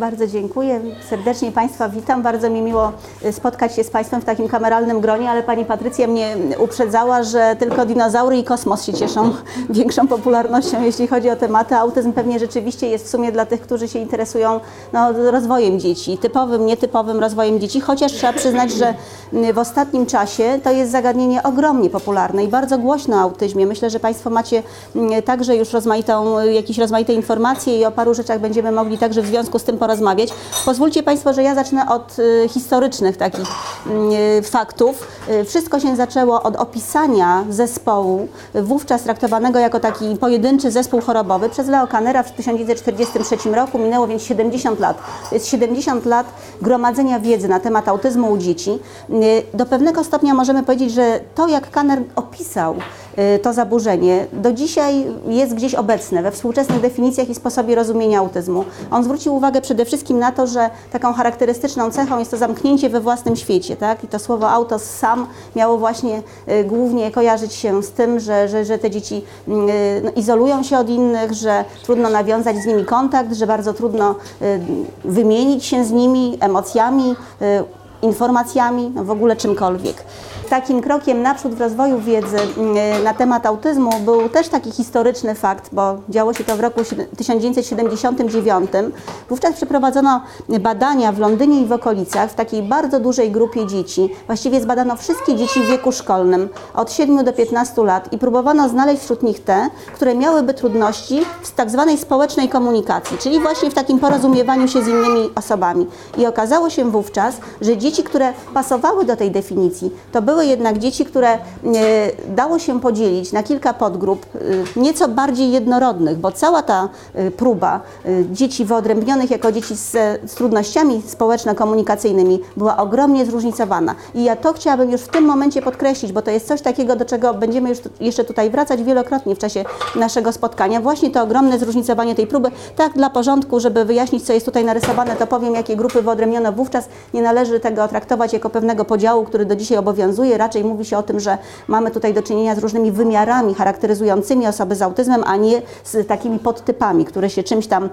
Bardzo dziękuję. Serdecznie Państwa witam. Bardzo mi miło y, spotkać się z Państwem w takim kameralnym gronie, ale Pani Patrycja mnie uprzedzała, że tylko dinozaury i kosmos się cieszą większą popularnością, jeśli chodzi o tematy. Autyzm pewnie rzeczywiście jest w sumie dla tych, którzy się interesują no, rozwojem dzieci, typowym, nietypowym rozwojem dzieci, chociaż trzeba przyznać, że y, w ostatnim czasie to jest zagadnienie ogromnie popularne i bardzo głośno o autyzmie. Myślę, że Państwo macie y, także już rozmaitą, y, jakieś rozmaite informacje i o paru rzeczach będziemy mogli także w związku z tym porozmawiać. Pozwólcie Państwo, że ja zacznę od y, historycznych takich y, faktów. Y, Wszystko się zaczęło od opisania zespołu, wówczas traktowanego jako taki pojedynczy zespół chorobowy przez Leo Kannera w 1943 roku. Minęło więc 70 lat. To jest 70 lat gromadzenia wiedzy na temat autyzmu u dzieci. Do pewnego stopnia możemy powiedzieć, że to jak Kanner opisał to zaburzenie do dzisiaj jest gdzieś obecne we współczesnych definicjach i sposobie rozumienia autyzmu. On zwrócił uwagę przede wszystkim na to, że taką charakterystyczną cechą jest to zamknięcie we własnym świecie, tak? I to słowo autos sam miało właśnie y, głównie kojarzyć się z tym, że, że, że te dzieci y, no, izolują się od innych, że trudno nawiązać z nimi kontakt, że bardzo trudno y, wymienić się z nimi emocjami, informacjami, w ogóle czymkolwiek. Takim krokiem naprzód w rozwoju wiedzy mm, na temat autyzmu był też taki historyczny fakt, bo działo się to w roku 1979. Wówczas przeprowadzono badania w Londynie i w okolicach w takiej bardzo dużej grupie dzieci. Właściwie zbadano wszystkie dzieci w wieku szkolnym od 7 do 15 lat i próbowano znaleźć wśród nich te, które miałyby trudności w tak zwanej społecznej komunikacji, czyli właśnie w takim porozumiewaniu się z innymi osobami. I okazało się wówczas, że dzieci, które pasowały do tej definicji, to były jednak dzieci, które e, dało się podzielić na kilka podgrup, e, nieco bardziej jednorodnych, bo cała ta e, próba dzieci wyodrębnionych jako dzieci z, z trudnościami społeczno-komunikacyjnymi była ogromnie zróżnicowana. I ja to chciałabym już w tym momencie podkreślić, bo to jest coś takiego, do czego będziemy już jeszcze tutaj wracać wielokrotnie w czasie naszego spotkania. Właśnie to ogromne zróżnicowanie tej próby. Tak dla porządku, żeby wyjaśnić, co jest tutaj narysowane, to powiem, jakie grupy wyodrębniono wówczas. Nie należy tego traktować jako pewnego podziału, który do dzisiaj obowiązuje. Raczej mówi się o tym, że mamy tutaj do czynienia z różnymi wymiarami charakteryzującymi osoby z autyzmem, a nie z takimi podtypami, które się czymś tam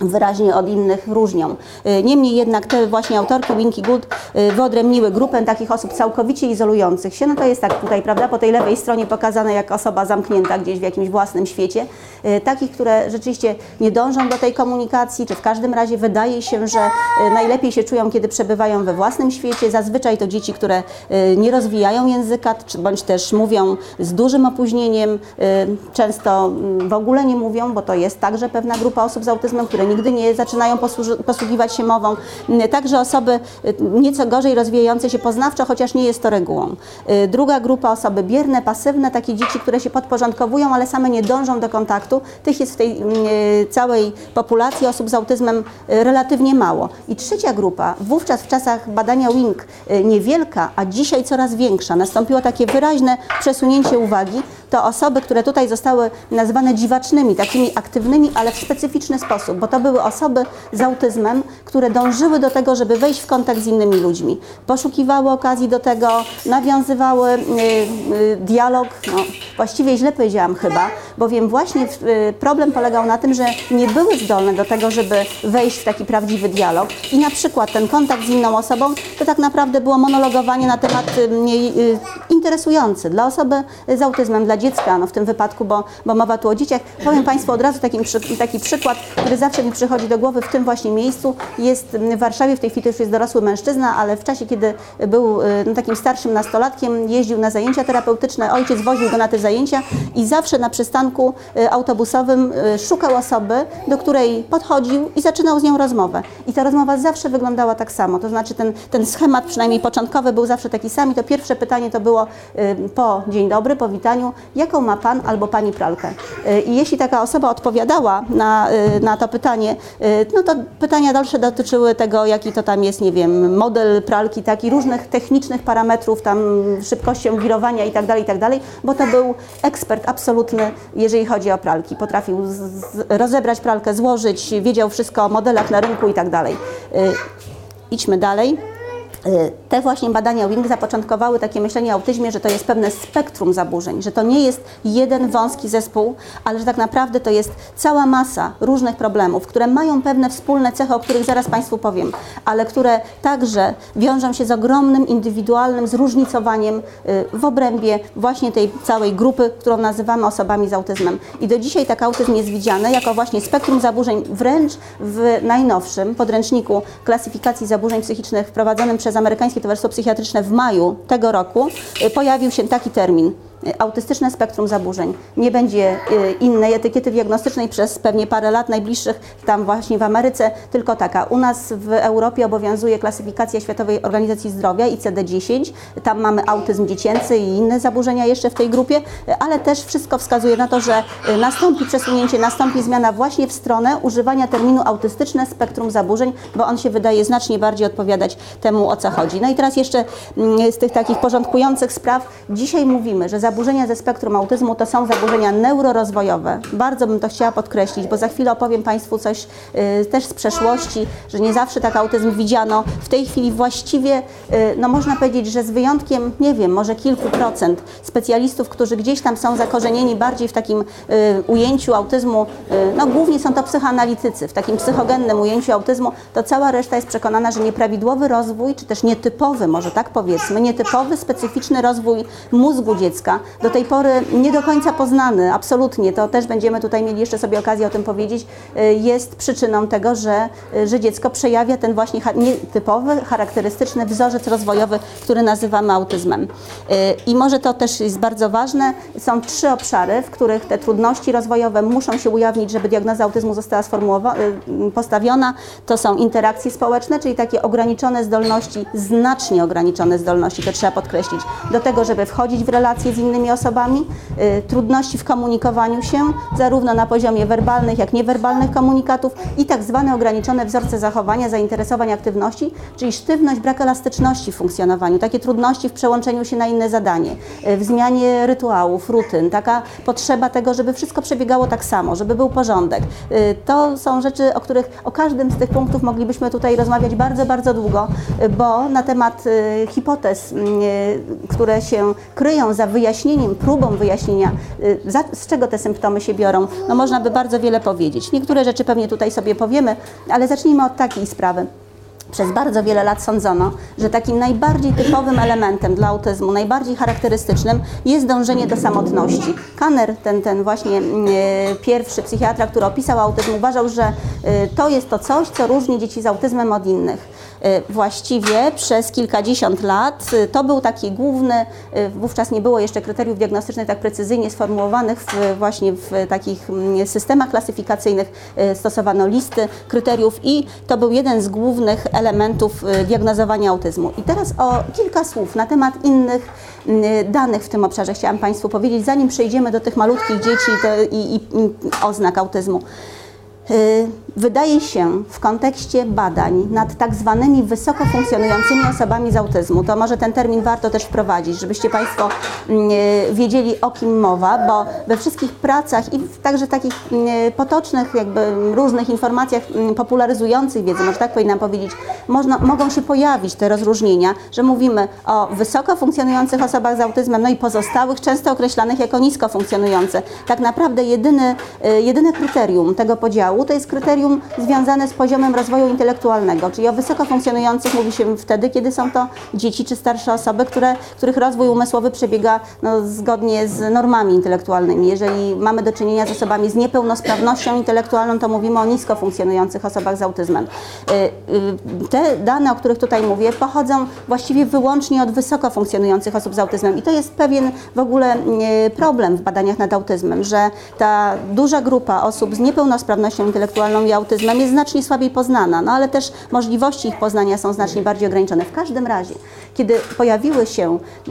wyraźnie od innych różnią. Y, Niemniej jednak te właśnie autorki Winky Good y, wyodrębniły grupę takich osób całkowicie izolujących się. No to jest tak tutaj, prawda, po tej lewej stronie pokazane jak osoba zamknięta gdzieś w jakimś własnym świecie. Y, Takich, które rzeczywiście nie dążą do tej komunikacji, czy w każdym razie wydaje się, że najlepiej się czują, kiedy przebywają we własnym świecie. Zazwyczaj to dzieci, które nie rozwijają języka, bądź też mówią z dużym opóźnieniem. Często mm, w ogóle nie mówią, bo to jest także pewna grupa osób z autyzmem, które nigdy nie zaczynają posługiwać się mową. Mm, Także osoby y, nieco gorzej rozwijające się poznawczo, chociaż nie jest to regułą. Y, Druga grupa osoby bierne, pasywne, takie dzieci, które się podporządkowują, ale same nie dążą do kontaktu. Tych jest w tej mm, y, całej populacji osób z autyzmem y, relatywnie mało. I trzecia grupa, wówczas w czasach badania WINK y, niewielka, a dzisiaj coraz większa, nastąpiło takie wyraźne przesunięcie uwagi, to osoby, które tutaj zostały nazwane dziwacznymi, takimi aktywnymi, ale w specyficzny sposób, bo to były osoby z autyzmem, które dążyły do tego, żeby wejść w kontakt z innymi ludźmi. Poszukiwały okazji do tego, nawiązywały y, y, dialog, no, właściwie źle powiedziałam chyba, bowiem właśnie y, problem polegał na tym, że nie były zdolne do tego, żeby wejść w taki prawdziwy dialog i na przykład ten kontakt z inną osobą to tak naprawdę było monologowanie na temat y, mniej y, interesujący dla osoby z autyzmem, dla dziecka, no w tym wypadku, bo, bo mowa tu o dzieciach. Powiem Państwu od razu przy- taki przykład, który zawsze mi przychodzi do głowy w tym właśnie miejscu. Jest w Warszawie, w tej chwili już jest dorosły mężczyzna, ale w czasie, kiedy był y, no, takim starszym nastolatkiem, jeździł na zajęcia terapeutyczne, ojciec woził go na te zajęcia i zawsze na przystanku y, autobusowym y, szukał osoby, do której podchodził i zaczynał z nią rozmowę. I ta rozmowa zawsze wyglądała tak samo, to znaczy ten, ten schemat, przynajmniej początkowy, był zawsze taki sam i to pierwsze pytanie to było po dzień dobry, po witaniu, jaką ma pan albo pani pralkę. I jeśli taka osoba odpowiadała na, na to pytanie, y, no to pytania dalsze dotyczyły tego, jaki to tam jest, nie wiem, model pralki, tak, i różnych technicznych parametrów, tam szybkością wirowania i tak dalej, i tak dalej, bo to był ekspert absolutny, jeżeli chodzi o pralki. Potrafił z, z, rozebrać pralkę, złożyć, wiedział wszystko o modelach na rynku i tak dalej. Y, Idźmy dalej. Y, Te właśnie badania Wing zapoczątkowały takie myślenie o autyzmie, że to jest pewne spektrum zaburzeń, że to nie jest jeden wąski zespół, ale że tak naprawdę to jest cała masa różnych problemów, które mają pewne wspólne cechy, o których zaraz Państwu powiem, ale które także wiążą się z ogromnym indywidualnym zróżnicowaniem y, w obrębie właśnie tej całej grupy, którą nazywamy osobami z autyzmem. I do dzisiaj tak autyzm jest widziany jako właśnie spektrum zaburzeń, wręcz w najnowszym podręczniku klasyfikacji zaburzeń psychicznych wprowadzonym przez Amerykańskie Towarzystwo Psychiatryczne w maju tego roku y, pojawił się taki termin. Autystyczne spektrum zaburzeń. Nie będzie y, innej etykiety diagnostycznej przez pewnie parę lat najbliższych, tam właśnie w Ameryce, tylko taka. U nas w Europie obowiązuje klasyfikacja Światowej Organizacji Zdrowia ICD-10. Tam mamy autyzm dziecięcy i inne zaburzenia jeszcze w tej grupie, y, ale też wszystko wskazuje na to, że y, nastąpi przesunięcie, nastąpi zmiana właśnie w stronę używania terminu autystyczne spektrum zaburzeń, bo on się wydaje znacznie bardziej odpowiadać temu, o co chodzi. No i teraz jeszcze mm, z tych takich porządkujących spraw, dzisiaj mówimy, że ze spektrum autyzmu to są zaburzenia neurorozwojowe. Bardzo bym to chciała podkreślić, bo za chwilę opowiem Państwu coś y, też z przeszłości, że nie zawsze tak autyzm widziano. W tej chwili właściwie, y, no można powiedzieć, że z wyjątkiem, nie wiem, może kilku procent specjalistów, którzy gdzieś tam są zakorzenieni bardziej w takim y, ujęciu autyzmu, y, no głównie są to psychoanalitycy, w takim psychogennym ujęciu autyzmu, to cała reszta jest przekonana, że nieprawidłowy rozwój, czy też nietypowy, może tak powiedzmy, nietypowy, specyficzny rozwój mózgu dziecka, do tej pory nie do końca poznany, absolutnie, to też będziemy tutaj mieli jeszcze sobie okazję o tym powiedzieć, y, jest przyczyną tego, że, y, że dziecko przejawia ten właśnie nietypowy, charakterystyczny wzorzec rozwojowy, który nazywamy autyzmem. Y, I może to też jest bardzo ważne, są trzy obszary, w których te trudności rozwojowe muszą się ujawnić, żeby diagnoza autyzmu została postawiona. To są interakcje społeczne, czyli takie ograniczone zdolności, znacznie ograniczone zdolności, to trzeba podkreślić, do tego, żeby wchodzić w relacje z innymi osobami, y, trudności w komunikowaniu się, zarówno na poziomie werbalnych, jak niewerbalnych komunikatów i tak zwane ograniczone wzorce zachowania, zainteresowań, aktywności, czyli sztywność, brak elastyczności w funkcjonowaniu, takie trudności w przełączeniu się na inne zadanie, y, w zmianie rytuałów, rutyn, taka potrzeba tego, żeby wszystko przebiegało tak samo, żeby był porządek. Y, To są rzeczy, o których, o każdym z tych punktów moglibyśmy tutaj rozmawiać bardzo, bardzo długo, bo na temat hipotez, które się kryją za wyjaśnieniem, próbą wyjaśnienia, y, z czego te symptomy się biorą, no można by bardzo wiele powiedzieć. Niektóre rzeczy pewnie tutaj sobie powiemy, ale zacznijmy od takiej sprawy. Przez bardzo wiele lat sądzono, że takim najbardziej typowym elementem dla autyzmu, najbardziej charakterystycznym jest dążenie do samotności. Kanner, ten, ten właśnie mm, e, pierwszy psychiatra, który opisał autyzm, uważał, że e, to jest to coś, co różni dzieci z autyzmem od innych. E, Właściwie przez kilkadziesiąt lat e, to był taki główny, e, wówczas nie było jeszcze kryteriów diagnostycznych tak precyzyjnie sformułowanych w, właśnie w takich mm, systemach klasyfikacyjnych. Stosowano listy kryteriów i to był jeden z głównych elementów diagnozowania autyzmu. I teraz o kilka słów na temat innych mm, danych w tym obszarze chciałam Państwu powiedzieć, zanim przejdziemy do tych malutkich dzieci i, i, i oznak autyzmu. Wydaje się w kontekście badań nad tak zwanymi wysoko funkcjonującymi osobami z autyzmu, to może ten termin warto też wprowadzić, żebyście Państwo mm, y, wiedzieli o kim mowa, bo we wszystkich pracach i także takich mm, potocznych jakby różnych informacjach mm, popularyzujących wiedzę, może tak powinnam powiedzieć, można, mogą się pojawić te rozróżnienia, że mówimy o wysoko funkcjonujących osobach z autyzmem, no i pozostałych, często określanych jako nisko funkcjonujące. Tak naprawdę jedyny, y, jedyne kryterium tego podziału to jest kryterium związane z poziomem rozwoju intelektualnego, czyli o wysoko funkcjonujących mówi się wtedy, kiedy są to dzieci czy starsze osoby, które, których rozwój umysłowy przebiega no, zgodnie z normami intelektualnymi. Jeżeli mamy do czynienia z osobami z niepełnosprawnością intelektualną, to mówimy o nisko funkcjonujących osobach z autyzmem. Y, y, Te dane, o których tutaj mówię, pochodzą właściwie wyłącznie od wysoko funkcjonujących osób z autyzmem i to jest pewien w ogóle y, problem w badaniach nad autyzmem, że ta duża grupa osób z niepełnosprawnością intelektualną i autyzmem jest znacznie słabiej poznana, no ale też możliwości ich poznania są znacznie bardziej ograniczone. W każdym razie, kiedy pojawiły się y,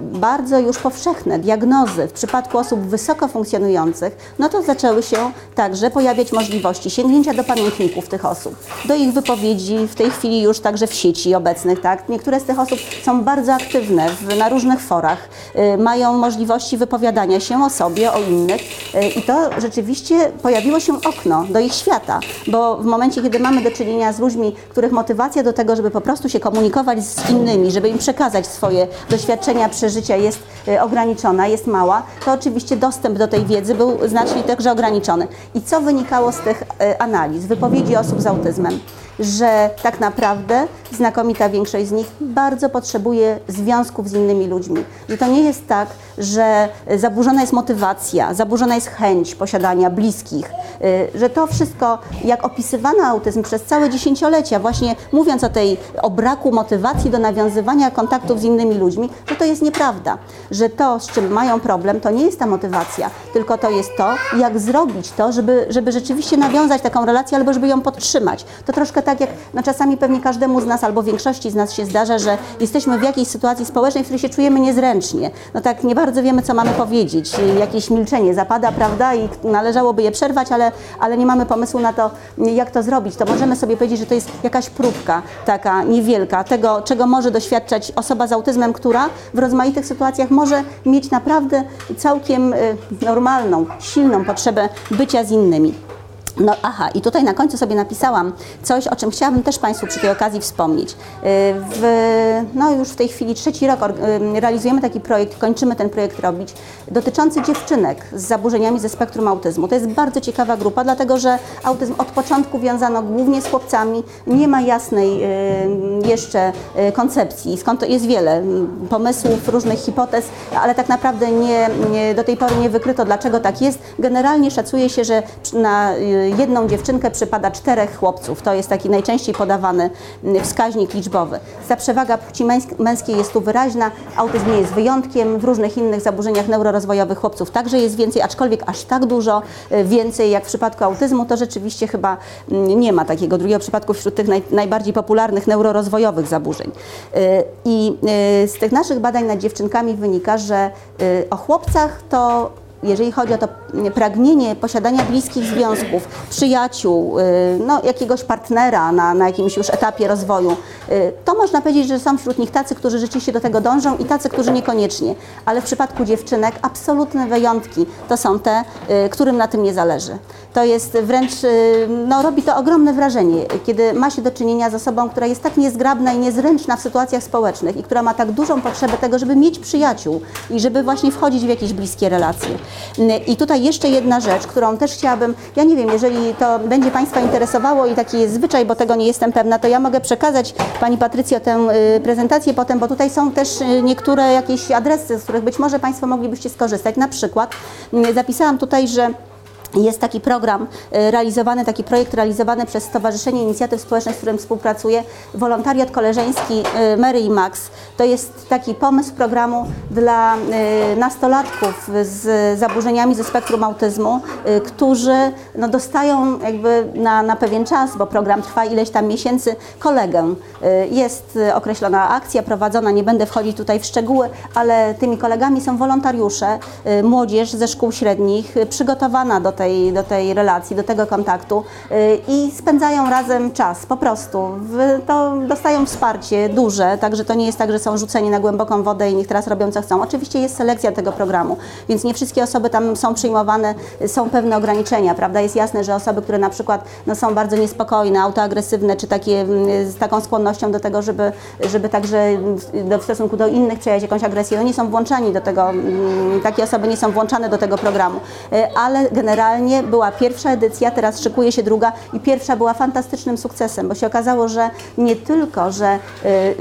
bardzo już powszechne diagnozy w przypadku osób wysoko funkcjonujących, no to zaczęły się także pojawiać możliwości sięgnięcia do pamiętników tych osób, do ich wypowiedzi w tej chwili już także w sieci obecnych, tak? Niektóre z tych osób są bardzo aktywne w, na różnych forach, y, mają możliwości wypowiadania się o sobie, o innych y, i to rzeczywiście pojawiło się okno okno do ich świata, bo w momencie, kiedy mamy do czynienia z ludźmi, których motywacja do tego, żeby po prostu się komunikować z innymi, żeby im przekazać swoje doświadczenia, przeżycia jest y, ograniczona, jest mała, to oczywiście dostęp do tej wiedzy był znacznie także ograniczony. I co wynikało z tych y, analiz, wypowiedzi osób z autyzmem? Że tak naprawdę znakomita większość z nich bardzo potrzebuje związków z innymi ludźmi. Że to nie jest tak, że zaburzona jest motywacja, zaburzona jest chęć posiadania bliskich, y, że to wszystko, jak opisywano autyzm przez całe dziesięciolecia, właśnie mówiąc o tej, o braku motywacji do nawiązywania kontaktów z innymi ludźmi, że to jest nieprawda. Że to, z czym mają problem, to nie jest ta motywacja, tylko to jest to, jak zrobić to, żeby, żeby rzeczywiście nawiązać taką relację albo żeby ją podtrzymać. To troszkę tak jak no czasami pewnie każdemu z nas albo większości z nas się zdarza, że jesteśmy w jakiejś sytuacji społecznej, w której się czujemy niezręcznie. No tak nie bardzo wiemy, co mamy powiedzieć. Jakieś milczenie zapada, prawda, i należałoby je przerwać, ale, ale nie mamy pomysłu na to, jak to zrobić. To możemy sobie powiedzieć, że to jest jakaś próbka taka niewielka tego, czego może doświadczać osoba z autyzmem, która w rozmaitych sytuacjach może mieć naprawdę całkiem y, normalną, silną potrzebę bycia z innymi. No aha, i tutaj na końcu sobie napisałam coś, o czym chciałabym też Państwu przy tej okazji wspomnieć. Y, w, no już w tej chwili trzeci rok y, realizujemy taki projekt, kończymy ten projekt robić, dotyczący dziewczynek z zaburzeniami ze spektrum autyzmu. To jest bardzo ciekawa grupa, dlatego że autyzm od początku wiązano głównie z chłopcami, nie ma jasnej y, jeszcze koncepcji, skąd to jest wiele pomysłów, różnych hipotez, ale tak naprawdę nie, nie, do tej pory nie wykryto, dlaczego tak jest. Generalnie szacuje się, że na jedną dziewczynkę przypada czterech chłopców. To jest taki najczęściej podawany mm, wskaźnik liczbowy. Ta przewaga płci męskiej jest tu wyraźna. Autyzm nie jest wyjątkiem. W różnych innych zaburzeniach neurorozwojowych chłopców także jest więcej, aczkolwiek aż tak dużo y, więcej jak w przypadku autyzmu, to rzeczywiście chyba mm, nie ma takiego drugiego przypadku wśród tych naj, najbardziej popularnych neurorozwojowych zaburzeń. Y, I y, z tych naszych badań nad dziewczynkami wynika, że o chłopcach to jeżeli chodzi o to pragnienie posiadania bliskich związków, przyjaciół, y, no, jakiegoś partnera na, na jakimś już etapie rozwoju, y, to można powiedzieć, że są wśród nich tacy, którzy rzeczywiście do tego dążą i tacy, którzy niekoniecznie. Ale w przypadku dziewczynek absolutne wyjątki to są te, y, którym na tym nie zależy. To jest wręcz, no, robi to ogromne wrażenie, kiedy ma się do czynienia z osobą, która jest tak niezgrabna i niezręczna w sytuacjach społecznych i która ma tak dużą potrzebę tego, żeby mieć przyjaciół i żeby właśnie wchodzić w jakieś bliskie relacje. I tutaj jeszcze jedna rzecz, którą też chciałabym, ja nie wiem, jeżeli to będzie Państwa interesowało i taki jest zwyczaj, bo tego nie jestem pewna, to ja mogę przekazać Pani Patrycjo tę y, prezentację potem, bo tutaj są też y, niektóre jakieś adresy, z których być może Państwo moglibyście skorzystać. Na przykład y, zapisałam tutaj, że jest taki program y, realizowany, taki projekt realizowany przez Stowarzyszenie Inicjatyw Społecznych, z którym współpracuję, Wolontariat Koleżeński y, Mary i Max. To jest taki pomysł programu dla y, nastolatków z zaburzeniami ze spektrum autyzmu, którzy no, dostają jakby na, na pewien czas, bo program trwa ileś tam miesięcy, kolegę. Jest określona akcja prowadzona, nie będę wchodzić tutaj w szczegóły, ale tymi kolegami są wolontariusze, młodzież ze szkół średnich, przygotowana do tej, do tej relacji, do tego kontaktu y, i spędzają razem czas po prostu. To dostają wsparcie duże, także to nie jest tak, że są rzuceni na głęboką wodę i niech teraz robią co chcą. Oczywiście jest selekcja tego programu, więc nie wszystkie osoby tam są przyjmowane, są pewne ograniczenia, prawda? Jest jasne, że osoby, które na przykład no, są bardzo niespokojne, autoagresywne, czy takie z taką skłonnością do tego, żeby, żeby także do, w stosunku do innych przejawiać jakąś agresję, no nie są włączani do tego, takie osoby nie są włączane do tego programu, y, ale generalnie generalnie była pierwsza edycja, teraz szykuje się druga i pierwsza była fantastycznym sukcesem, bo się okazało, że nie tylko, że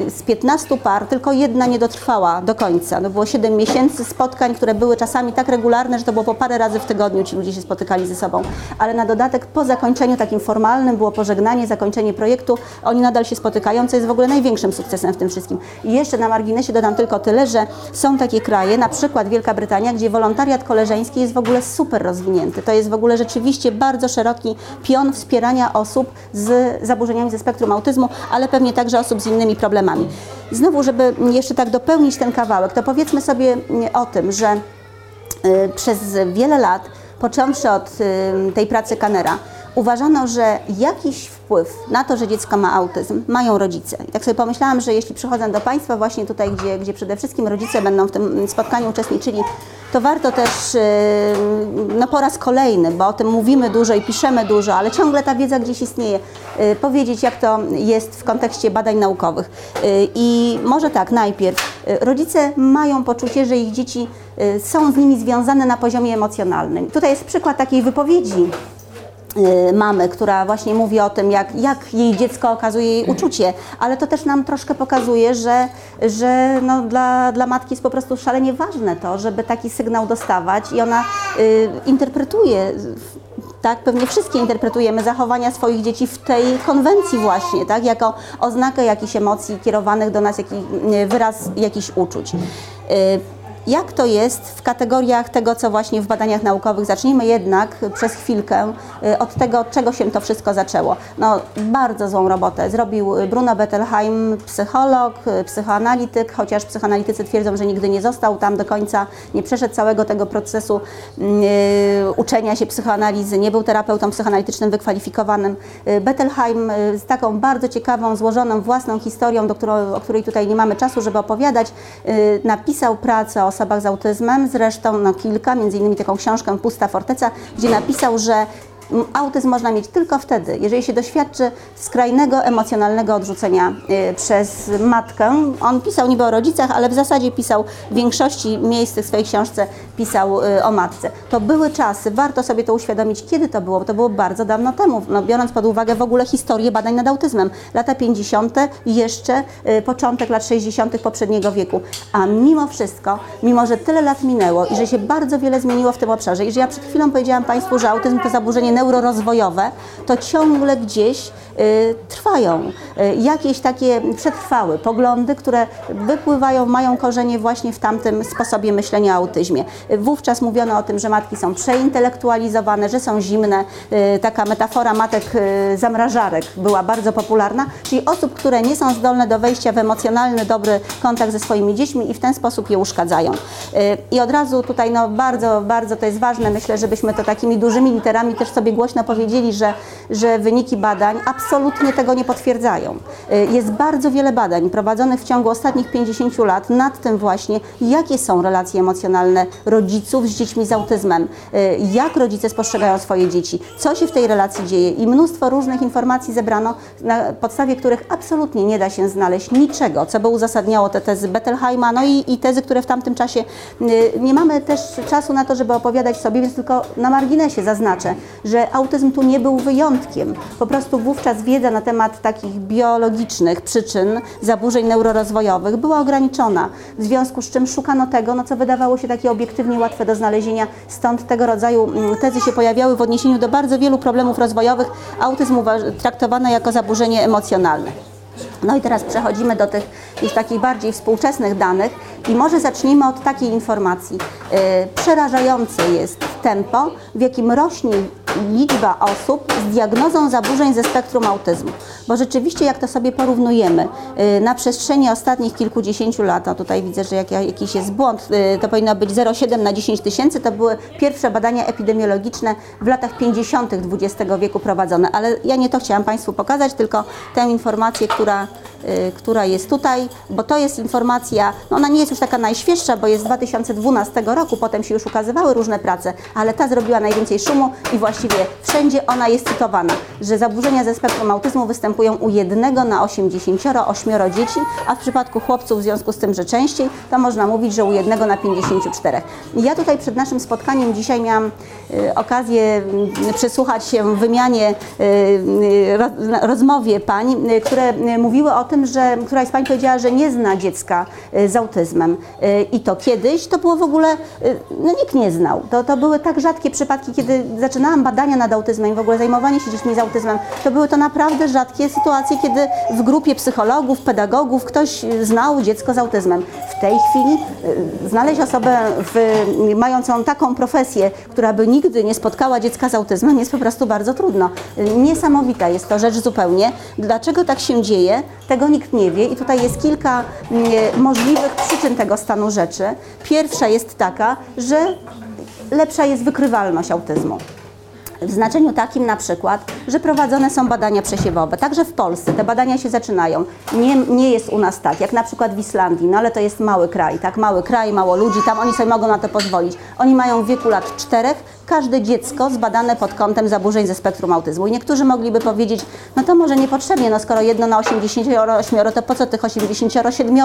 y, z 15 par tylko jedna nie dotrwała do końca. No było 7 miesięcy spotkań, które były czasami tak regularne, że to było po parę razy w tygodniu ci ludzie się spotykali ze sobą. Ale na dodatek po zakończeniu takim formalnym było pożegnanie, zakończenie projektu. Oni nadal się spotykają, co jest w ogóle największym sukcesem w tym wszystkim. I jeszcze na marginesie dodam tylko tyle, że są takie kraje, na przykład Wielka Brytania, gdzie wolontariat koleżeński jest w ogóle super rozwinięty. To jest jest w ogóle rzeczywiście bardzo szeroki pion wspierania osób z zaburzeniami ze spektrum autyzmu, ale pewnie także osób z innymi problemami. Znowu, żeby jeszcze tak dopełnić ten kawałek, to powiedzmy sobie o tym, że y, przez wiele lat, począwszy od tej pracy Kanera, uważano, że jakiś wpływ na to, że dziecko ma autyzm, mają rodzice. I tak sobie pomyślałam, że jeśli przychodzę do Państwa właśnie tutaj, gdzie, gdzie przede wszystkim rodzice będą w tym spotkaniu uczestniczyli, to warto też yy, no po raz kolejny, bo o tym mówimy dużo i piszemy dużo, ale ciągle ta wiedza gdzieś istnieje, yy, powiedzieć jak to jest w kontekście badań naukowych. Yy, I może tak, najpierw, rodzice mają poczucie, że ich dzieci są z nimi związane na poziomie emocjonalnym. Tutaj jest przykład takiej wypowiedzi y, mamy, która właśnie mówi o tym, jak, jak jej dziecko okazuje jej uczucie, ale to też nam troszkę pokazuje, że, że no dla, dla matki jest po prostu szalenie ważne to, żeby taki sygnał dostawać i ona y, interpretuje tak, pewnie wszystkie interpretujemy zachowania swoich dzieci w tej konwencji właśnie, tak, jako oznakę jakichś emocji kierowanych do nas, jaki, y, wyraz jakichś uczuć. Y, jak to jest w kategoriach tego, co właśnie w badaniach naukowych? Zacznijmy jednak przez chwilkę y, od tego, od czego się to wszystko zaczęło. No, bardzo złą robotę zrobił Bruno Bettelheim, psycholog, y, psychoanalityk, chociaż psychoanalitycy twierdzą, że nigdy nie został tam do końca, nie przeszedł całego tego procesu yy, uczenia się psychoanalizy, nie był terapeutą psychoanalitycznym wykwalifikowanym. Y, Bettelheim y, z taką bardzo ciekawą, złożoną własną historią, do o której tutaj nie mamy czasu, żeby opowiadać, y, napisał pracę osobach z autyzmem, zresztą no, kilka, między innymi taką książkę Pusta Forteca, gdzie napisał, że autyzm można mieć tylko wtedy, jeżeli się doświadczy skrajnego emocjonalnego odrzucenia y, przez matkę. On pisał niby o rodzicach, ale w zasadzie pisał w większości miejsc w swojej książce pisał y, o matce. To były czasy, warto sobie to uświadomić, kiedy to było, bo to było bardzo dawno temu, no, biorąc pod uwagę w ogóle historię badań nad autyzmem. Lata 50., jeszcze y, początek lat 60. poprzedniego wieku. A mimo wszystko, mimo że tyle lat minęło i że się bardzo wiele zmieniło w tym obszarze i że ja przed chwilą powiedziałam Państwu, że autyzm to zaburzenie neurorozwojowe, to ciągle gdzieś trwają y, jakieś takie przetrwałe poglądy, które wypływają, mają korzenie właśnie w tamtym sposobie myślenia o autyzmie. Y, Wówczas mówiono o tym, że matki są przeintelektualizowane, że są zimne. Y, Taka metafora matek y, zamrażarek była bardzo popularna, czyli osób, które nie są zdolne do wejścia w emocjonalny, dobry kontakt ze swoimi dziećmi i w ten sposób je uszkadzają. Y, I od razu tutaj no bardzo, bardzo to jest ważne, myślę, żebyśmy to takimi dużymi literami też sobie głośno powiedzieli, że, że wyniki badań absolutnie tego nie potwierdzają. Y, Jest bardzo wiele badań prowadzonych w ciągu ostatnich 50 lat nad tym właśnie, jakie są relacje emocjonalne rodziców z dziećmi z autyzmem, y, jak rodzice spostrzegają swoje dzieci, co się w tej relacji dzieje i mnóstwo różnych informacji zebrano, na podstawie których absolutnie nie da się znaleźć niczego, co by uzasadniało te tezy Bettelheima, no i, i tezy, które w tamtym czasie y, nie mamy też czasu na to, żeby opowiadać sobie, więc tylko na marginesie zaznaczę, że autyzm tu nie był wyjątkiem. Po prostu wówczas wiedza na temat takich biologicznych przyczyn zaburzeń neurorozwojowych była ograniczona, w związku z czym szukano tego, no co wydawało się takie obiektywnie łatwe do znalezienia, stąd tego rodzaju mm, tezy się pojawiały w odniesieniu do bardzo wielu problemów rozwojowych. Autyzm traktowano jako zaburzenie emocjonalne. No i teraz przechodzimy do tych już takich bardziej współczesnych danych i może zacznijmy od takiej informacji. Yy, przerażające jest tempo, w jakim rośnie liczba osób z diagnozą zaburzeń ze spektrum autyzmu. Bo rzeczywiście, jak to sobie porównujemy, yy, na przestrzeni ostatnich kilkudziesięciu lat, a tutaj widzę, że jak, jakiś jest błąd, yy, to powinno być 0,7 na 10 tysięcy, to były pierwsze badania epidemiologiczne w latach 50. XX wieku prowadzone. Ale ja nie to chciałam Państwu pokazać, tylko tę informację, która y, która jest tutaj, bo to jest informacja, no ona nie jest już taka najświeższa, bo jest z 2012 roku, potem się już ukazywały różne prace, ale ta zrobiła najwięcej szumu i właściwie wszędzie ona jest cytowana, że zaburzenia ze spektrum autyzmu występują u jednego na 88 dzieci, a w przypadku chłopców w związku z tym, że częściej, to można mówić, że u jednego na 54. I ja tutaj przed naszym spotkaniem dzisiaj miałam okazję y, przysłuchać się wymianie, y, y, roz, rozmowie pań, y, które y, mówiły o tym, że któraś z pań powiedziała, że nie zna dziecka y, z autyzmem. Y, I to kiedyś to było w ogóle, y, no nikt nie znał. To, to były tak rzadkie przypadki, kiedy zaczynałam badania nad autyzmem i w ogóle zajmowanie się dziećmi z autyzmem, to były to naprawdę rzadkie sytuacje, kiedy w grupie psychologów, pedagogów ktoś y, znał dziecko z autyzmem. W tej chwili y, znaleźć osobę w, mającą taką profesję, która by nigdy nie spotkała dziecka z autyzmem jest po prostu bardzo trudno. Niesamowita jest to rzecz zupełnie. Dlaczego tak się dzieje, tego nikt nie wie i tutaj jest kilka y, możliwych przyczyn tego stanu rzeczy. Pierwsza jest taka, że lepsza jest wykrywalność autyzmu. W znaczeniu takim na przykład, że prowadzone są badania przesiewowe. Także w Polsce te badania się zaczynają. Nie, nie jest u nas tak, jak na przykład w Islandii, no ale to jest mały kraj, tak? Mały kraj, mało ludzi, tam oni sobie mogą na to pozwolić. Oni mają w wieku lat czterech każde dziecko zbadane pod kątem zaburzeń ze spektrum autyzmu. I niektórzy mogliby powiedzieć, no to może niepotrzebnie, no skoro jedno na 88, to po co tych 87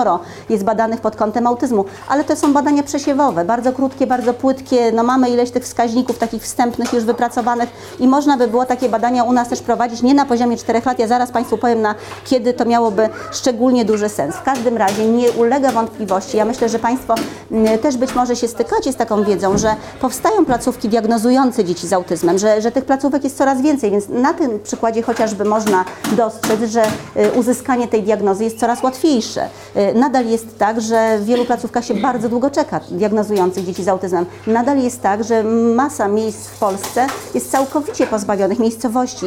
jest badanych pod kątem autyzmu? Ale to są badania przesiewowe, bardzo krótkie, bardzo płytkie, no mamy ileś tych wskaźników takich wstępnych już wypracowanych i można by było takie badania u nas też prowadzić, nie na poziomie 4 lat, ja zaraz Państwu powiem, na kiedy to miałoby szczególnie duży sens. W każdym razie nie ulega wątpliwości, ja myślę, że Państwo mm, też być może się stykacie z taką wiedzą, że powstają placówki diagnozujące dzieci z autyzmem, że, że tych placówek jest coraz więcej, więc na tym przykładzie chociażby można dostrzec, że y, uzyskanie tej diagnozy jest coraz łatwiejsze. Y, Nadal jest tak, że w wielu placówkach się bardzo długo czeka diagnozujących dzieci z autyzmem. Nadal jest tak, że masa miejsc w Polsce jest całkowicie pozbawionych miejscowości,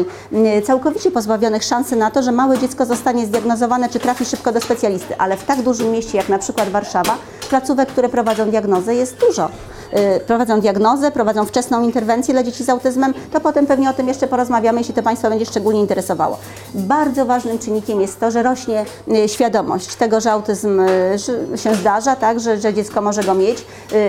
y, całkowicie pozbawionych szansy na to, że małe dziecko zostanie zdiagnozowane czy trafi szybko do specjalisty. Ale w tak dużym mieście jak na przykład Warszawa, placówek, które prowadzą diagnozę jest dużo. Prowadzą diagnozę, prowadzą wczesną interwencję dla dzieci z autyzmem, to potem pewnie o tym jeszcze porozmawiamy, jeśli to Państwa będzie szczególnie interesowało. Bardzo ważnym czynnikiem jest to, że rośnie y, świadomość tego, że autyzm y, się zdarza, tak, że, że dziecko może go mieć,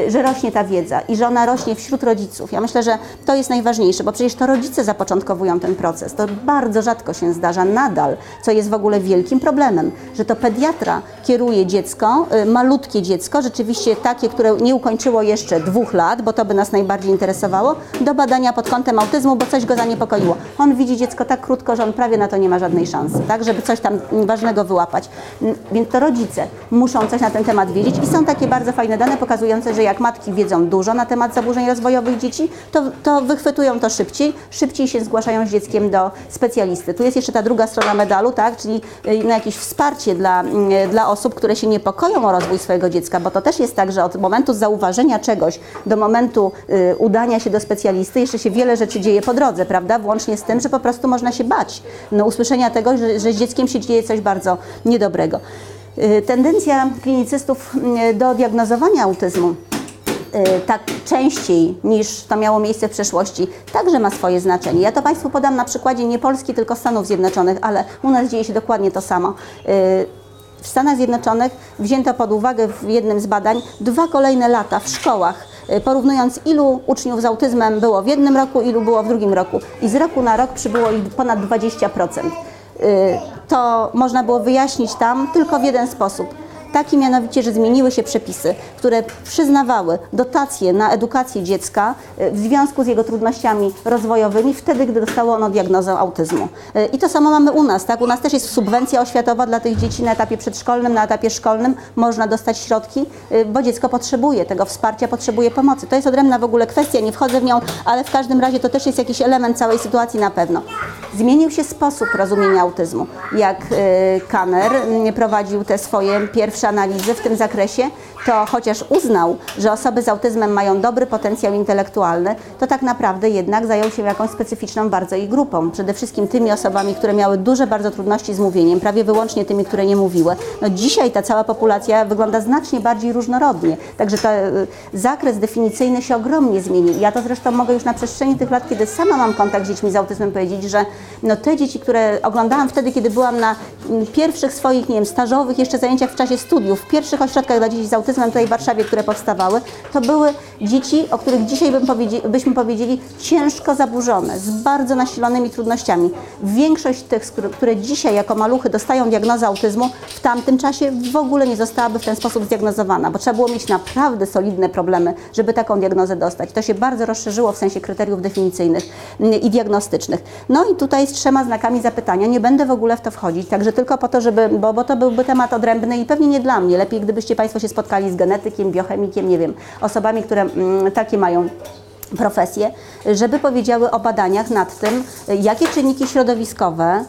że rośnie ta wiedza i że ona rośnie wśród rodziców. Ja myślę, że to jest najważniejsze, bo przecież to rodzice zapoczątkowują ten proces. To bardzo rzadko się zdarza nadal, co jest w ogóle wielkim problemem, że to pediatra kieruje dziecko, malutkie dziecko, rzeczywiście takie, które nie ukończyło jeszcze dwóch lat, bo to by nas najbardziej interesowało, do badania pod kątem autyzmu, bo coś go zaniepokoiło. On widzi dziecko tak krótko, że on prawie na to nie ma żadnej szansy, tak, żeby coś tam ważnego wyłapać. Więc to rodzice muszą coś na ten temat wiedzieć i są takie bardzo fajne dane pokazujące, że jak matki wiedzą dużo na temat zaburzeń rozwojowych dzieci, to, to wychwytują to szybciej, szybciej się zgłaszają z dzieckiem do specjalisty. Tu jest jeszcze ta druga strona medalu, tak, czyli no, jakieś wsparcie dla, dla osób, które się niepokoją o rozwój swojego dziecka, bo to też jest tak, że od momentu zauważenia czegoś, do momentu y, udania się do specjalisty jeszcze się wiele rzeczy dzieje po drodze, prawda? Włącznie z tym, że po prostu można się bać no, usłyszenia tego, że, że z dzieckiem się dzieje coś bardzo niedobrego. Y, tendencja klinicystów y, do diagnozowania autyzmu tak częściej niż to miało miejsce w przeszłości, także ma swoje znaczenie. Ja to Państwu podam na przykładzie nie Polski, tylko Stanów Zjednoczonych, ale u nas dzieje się dokładnie to samo. W Stanach Zjednoczonych wzięto pod uwagę w jednym z badań dwa kolejne lata w szkołach, y, porównując ilu uczniów z autyzmem było w jednym roku, ilu było w drugim roku. I z roku na rok przybyło ich ponad 20%. Y, to można było wyjaśnić tam tylko w jeden sposób Taki mianowicie, że zmieniły się przepisy, które przyznawały dotacje na edukację dziecka e, w związku z jego trudnościami rozwojowymi wtedy, gdy dostało ono diagnozę autyzmu. E, I to samo mamy u nas, tak? U nas też jest subwencja oświatowa dla tych dzieci na etapie przedszkolnym, na etapie szkolnym. Można dostać środki, e, bo dziecko potrzebuje tego wsparcia, potrzebuje pomocy. To jest odrębna w ogóle kwestia, nie wchodzę w nią, ale w każdym razie to też jest jakiś element całej sytuacji na pewno. Zmienił się sposób rozumienia autyzmu. Jak Kanner prowadził te swoje pierwsze pierwsze analizy w tym zakresie, to chociaż uznał, że osoby z autyzmem mają dobry potencjał intelektualny, to tak naprawdę jednak zajął się jakąś specyficzną bardzo ich grupą. Przede wszystkim tymi osobami, które miały duże bardzo trudności z mówieniem, prawie wyłącznie tymi, które nie mówiły. No dzisiaj ta cała populacja wygląda znacznie bardziej różnorodnie, także ten zakres definicyjny się ogromnie zmienił. Ja to zresztą mogę już na przestrzeni tych lat, kiedy sama mam kontakt z dziećmi z autyzmem, powiedzieć, że no te dzieci, które oglądałam wtedy, kiedy byłam na pierwszych swoich, nie wiem, stażowych jeszcze zajęciach w czasie studiów, w pierwszych ośrodkach dla dzieci z autyzmem tutaj w Warszawie, które powstawały, to były dzieci, o których dzisiaj bym powiedzieli, byśmy powiedzieli ciężko zaburzone, z bardzo nasilonymi trudnościami. Większość tych, które dzisiaj jako maluchy dostają diagnozę autyzmu, w tamtym czasie w ogóle nie zostałaby w ten sposób zdiagnozowana, bo trzeba było mieć naprawdę solidne problemy, żeby taką diagnozę dostać. To się bardzo rozszerzyło w sensie kryteriów definicyjnych mm, i diagnostycznych. No i tutaj z trzema znakami zapytania, nie będę w ogóle w to wchodzić, także tylko po to, żeby, bo, bo to byłby temat odrębny i pewnie nie dla mnie. Lepiej, gdybyście Państwo się spotkali z genetykiem, biochemikiem, nie wiem, osobami, które mm, takie mają profesje, żeby powiedziały o badaniach nad tym, jakie czynniki środowiskowe,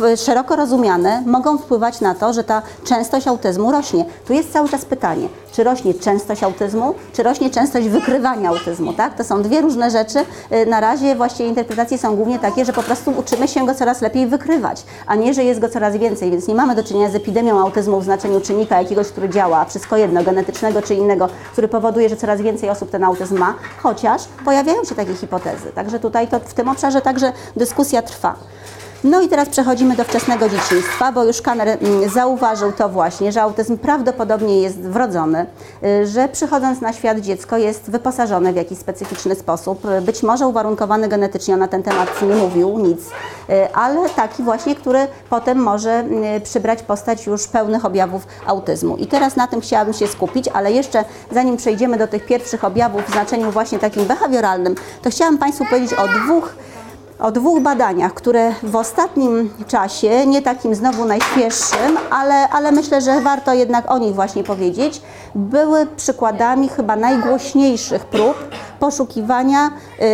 y, szeroko rozumiane, mogą wpływać na to, że ta częstość autyzmu rośnie. Tu jest cały czas pytanie, czy rośnie częstość autyzmu, czy rośnie częstość wykrywania autyzmu, tak? To są dwie różne rzeczy. Y, na razie właściwie interpretacje są głównie takie, że po prostu uczymy się go coraz lepiej wykrywać, a nie, że jest go coraz więcej, więc nie mamy do czynienia z epidemią autyzmu w znaczeniu czynnika jakiegoś, który działa, wszystko jedno, genetycznego czy innego, który powoduje, że coraz więcej osób ten autyzm ma, chociaż pojawiają się takie hipotezy. Także tutaj to w tym obszarze także dyskusja trwa. No i teraz przechodzimy do wczesnego dzieciństwa, bo już Kanner mm, zauważył to właśnie, że autyzm prawdopodobnie jest wrodzony, y, że przychodząc na świat dziecko jest wyposażone w jakiś specyficzny sposób, y, być może uwarunkowany genetycznie, on na ten temat nie mówił nic, y, ale taki właśnie, który potem może przybrać postać już pełnych objawów autyzmu. I teraz na tym chciałabym się skupić, ale jeszcze zanim przejdziemy do tych pierwszych objawów w znaczeniu właśnie takim behawioralnym, to chciałam Państwu powiedzieć o dwóch o dwóch badaniach, które w ostatnim czasie, nie takim znowu najświeższym, ale, ale myślę, że warto jednak o nich właśnie powiedzieć, były przykładami chyba najgłośniejszych prób poszukiwania y,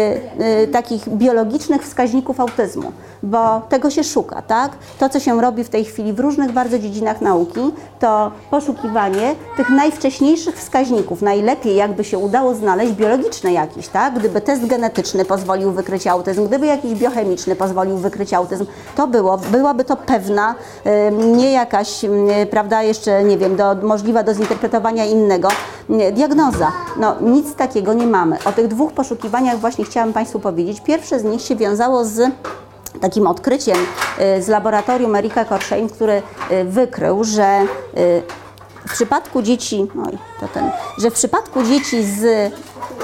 y, takich biologicznych wskaźników autyzmu, bo tego się szuka, tak? To, co się robi w tej chwili w różnych bardzo dziedzinach nauki, to poszukiwanie tych najwcześniejszych wskaźników. Najlepiej jakby się udało znaleźć biologiczne jakieś, tak? Gdyby test genetyczny pozwolił wykryć autyzm, gdyby jakiś biochemiczny pozwolił wykryć autyzm, to było, byłaby to pewna, nie jakaś, prawda, jeszcze nie wiem, do, możliwa do zinterpretowania innego diagnoza. No nic takiego nie mamy. O tych dwóch poszukiwaniach właśnie chciałam Państwu powiedzieć. Pierwsze z nich się wiązało z takim odkryciem y, z laboratorium Erika Korsheim, który wykrył, że y, w przypadku dzieci, oj, to ten, że w przypadku dzieci z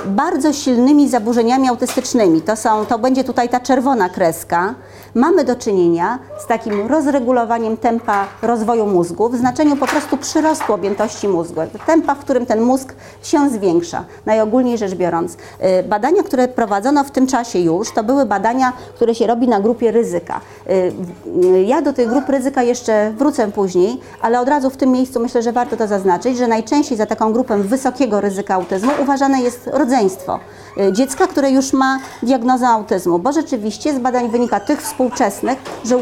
bardzo silnymi zaburzeniami autystycznymi, to, są, to będzie tutaj ta czerwona kreska, mamy do czynienia z takim rozregulowaniem tempa rozwoju mózgu w znaczeniu po prostu przyrostu objętości mózgu, tempa, w którym ten mózg się zwiększa, najogólniej rzecz biorąc. Y, badania, które prowadzono w tym czasie już, to były badania, które się robi na grupie ryzyka. Y, y, ja do tych grup ryzyka jeszcze wrócę później, ale od razu w tym miejscu myślę, że warto to zaznaczyć, że najczęściej za taką grupę wysokiego ryzyka autyzmu uważane jest rodzeństwo. Y, dziecka, które już ma diagnozę autyzmu, bo rzeczywiście z badań wynika tych współczesnych, że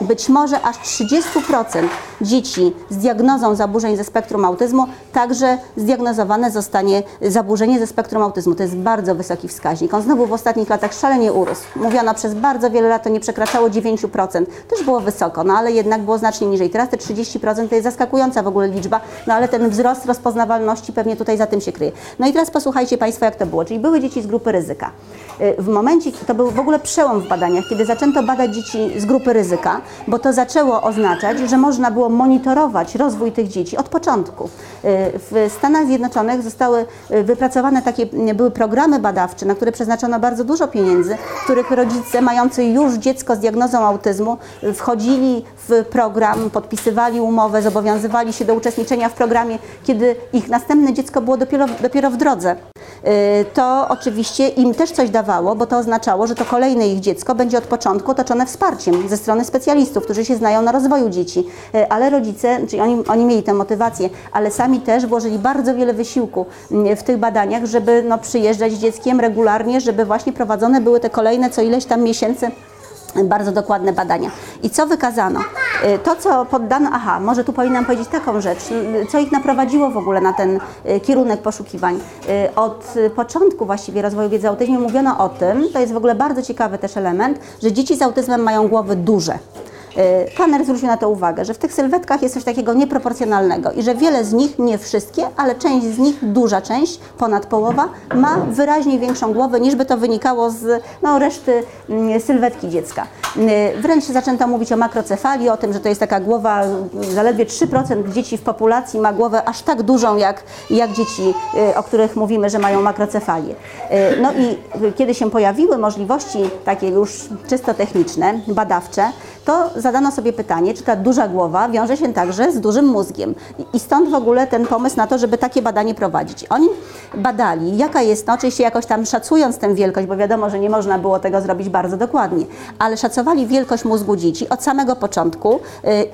być może aż 30% dzieci z diagnozą zaburzeń ze spektrum autyzmu także zdiagnozowane zostanie zaburzenie ze spektrum autyzmu. To jest bardzo wysoki wskaźnik. On znowu w ostatnich latach szalenie urósł. Mówiono przez bardzo wiele lat to nie przekraczało 9%. Też było wysoko, no ale jednak było znacznie niżej. Teraz te 30% to jest zaskakująca w ogóle liczba, no ale ten wzrost rozpoznawalności pewnie tutaj za tym się kryje. No i teraz posłuchajcie Państwo, jak to było. Czyli były dzieci z grupy ryzyka. Y, w momencie, to był w ogóle przełom w badaniach, kiedy zaczęto badać dzieci z grupy ryzyka, bo to zaczęło oznaczać, że można było monitorować rozwój tych dzieci od początku. Y, w Stanach Zjednoczonych zostały y, wypracowane takie, były programy badawcze, na które przeznaczono bardzo dużo pieniędzy, w których rodzice mający już dziecko z diagnozą autyzmu wchodzili w program, podpisywali umowę, zobowiązywali się do uczestniczenia w programie, kiedy ich następne dziecko było dopiero, dopiero w drodze. To oczywiście im też coś dawało bo to oznaczało, że to kolejne ich dziecko będzie od początku otoczone wsparciem ze strony specjalistów, którzy się znają na rozwoju dzieci. E, ale rodzice, czyli oni, oni mieli tę motywację, ale sami też włożyli bardzo wiele wysiłku mm, w tych badaniach, żeby no, przyjeżdżać z dzieckiem regularnie, żeby właśnie prowadzone były te kolejne co ileś tam miesięcy bardzo dokładne badania. I co wykazano? Y, to, co poddano, aha, może tu powinnam powiedzieć taką rzecz, y, co ich naprowadziło w ogóle na ten y, kierunek poszukiwań. Od początku właściwie rozwoju wiedzy o autyzmie mówiono o tym, to jest w ogóle bardzo ciekawy też element, że dzieci z autyzmem mają głowy duże. Kanner zwrócił na to uwagę, że w tych sylwetkach jest coś takiego nieproporcjonalnego i że wiele z nich, nie wszystkie, ale część z nich, duża część, ponad połowa, ma wyraźnie większą głowę niż by to wynikało z no, reszty mm, sylwetki dziecka. Wręcz zaczęto mówić o makrocefalii, o tym, że to jest taka głowa, zaledwie 3% dzieci w populacji ma głowę aż tak dużą jak, jak dzieci, y, o których mówimy, że mają makrocefalię. No i kiedy się pojawiły możliwości takie już czysto techniczne, badawcze, to zadano sobie pytanie, czy ta duża głowa wiąże się także z dużym mózgiem. I stąd w ogóle ten pomysł na to, żeby takie badanie prowadzić. Oni badali, jaka jest, no oczywiście jakoś tam szacując tę wielkość, bo wiadomo, że nie można było tego zrobić bardzo dokładnie, ale szacowali wielkość mózgu dzieci od samego początku y,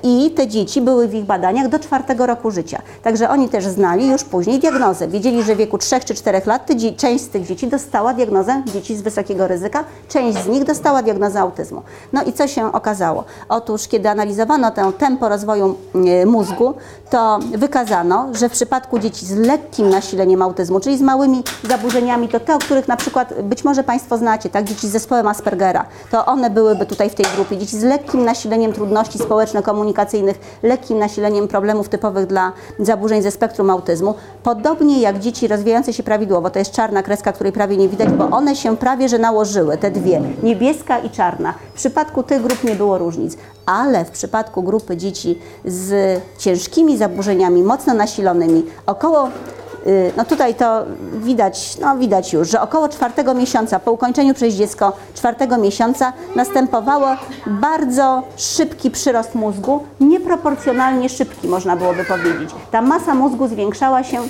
i te dzieci były w ich badaniach do czwartego roku życia. Także oni też znali już później diagnozę. Wiedzieli, że w wieku 3 czy 4 lat część z tych dzieci dostała diagnozę dzieci z wysokiego ryzyka, część z nich dostała diagnozę autyzmu. No i co się okazało? Otóż, kiedy analizowano to tempo rozwoju y, mózgu, to wykazano, że w przypadku dzieci z lekkim nasileniem autyzmu, czyli z małymi zaburzeniami, to te, o których na przykład być może Państwo znacie, tak, dzieci z zespołem Aspergera, to one byłyby tutaj w tej grupie. Dzieci z lekkim nasileniem trudności społeczno-komunikacyjnych, lekkim nasileniem problemów typowych dla zaburzeń ze spektrum autyzmu, podobnie jak dzieci rozwijające się prawidłowo, to jest czarna kreska, której prawie nie widać, bo one się prawie że nałożyły, te dwie, niebieska i czarna. W przypadku tych grup nie było różnic, ale w przypadku grupy dzieci z ciężkimi zaburzeniami, mocno nasilonymi, około y, no tutaj to widać, no widać już, że około czwartego miesiąca, po ukończeniu przez dziecko czwartego miesiąca następowało bardzo szybki przyrost mózgu, nieproporcjonalnie szybki można byłoby powiedzieć. Ta masa mózgu zwiększała się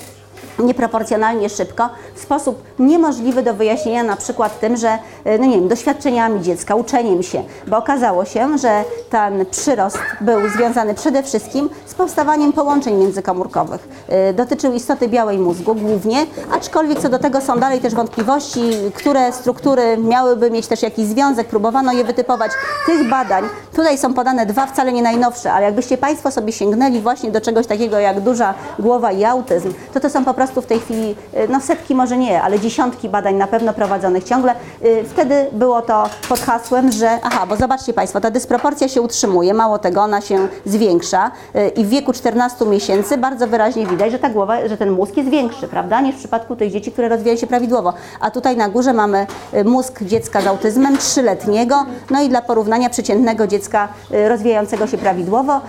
nieproporcjonalnie szybko, w sposób niemożliwy do wyjaśnienia na przykład tym, że no nie wiem, doświadczeniami dziecka, uczeniem się, bo okazało się, że ten przyrost był związany przede wszystkim z powstawaniem połączeń międzykomórkowych. Y, dotyczył istoty białej mózgu głównie, aczkolwiek co do tego są dalej też wątpliwości, które struktury miałyby mieć też jakiś związek, próbowano je wytypować. Tych badań, tutaj są podane dwa wcale nie najnowsze, ale jakbyście Państwo sobie sięgnęli właśnie do czegoś takiego jak duża głowa i autyzm, to to są po prostu w tej chwili, y, no setki może nie, ale dziesiątki badań na pewno prowadzonych ciągle. Y, wtedy było to pod hasłem, że aha, bo zobaczcie Państwo, ta dysproporcja się utrzymuje, mało tego, ona się zwiększa y, i w wieku 14 miesięcy bardzo wyraźnie widać, że ta głowa, że ten mózg jest większy, prawda, niż w przypadku tych dzieci, które rozwijają się prawidłowo. A tutaj na górze mamy mózg dziecka z autyzmem trzyletniego, no i dla porównania przeciętnego dziecka rozwijającego się prawidłowo,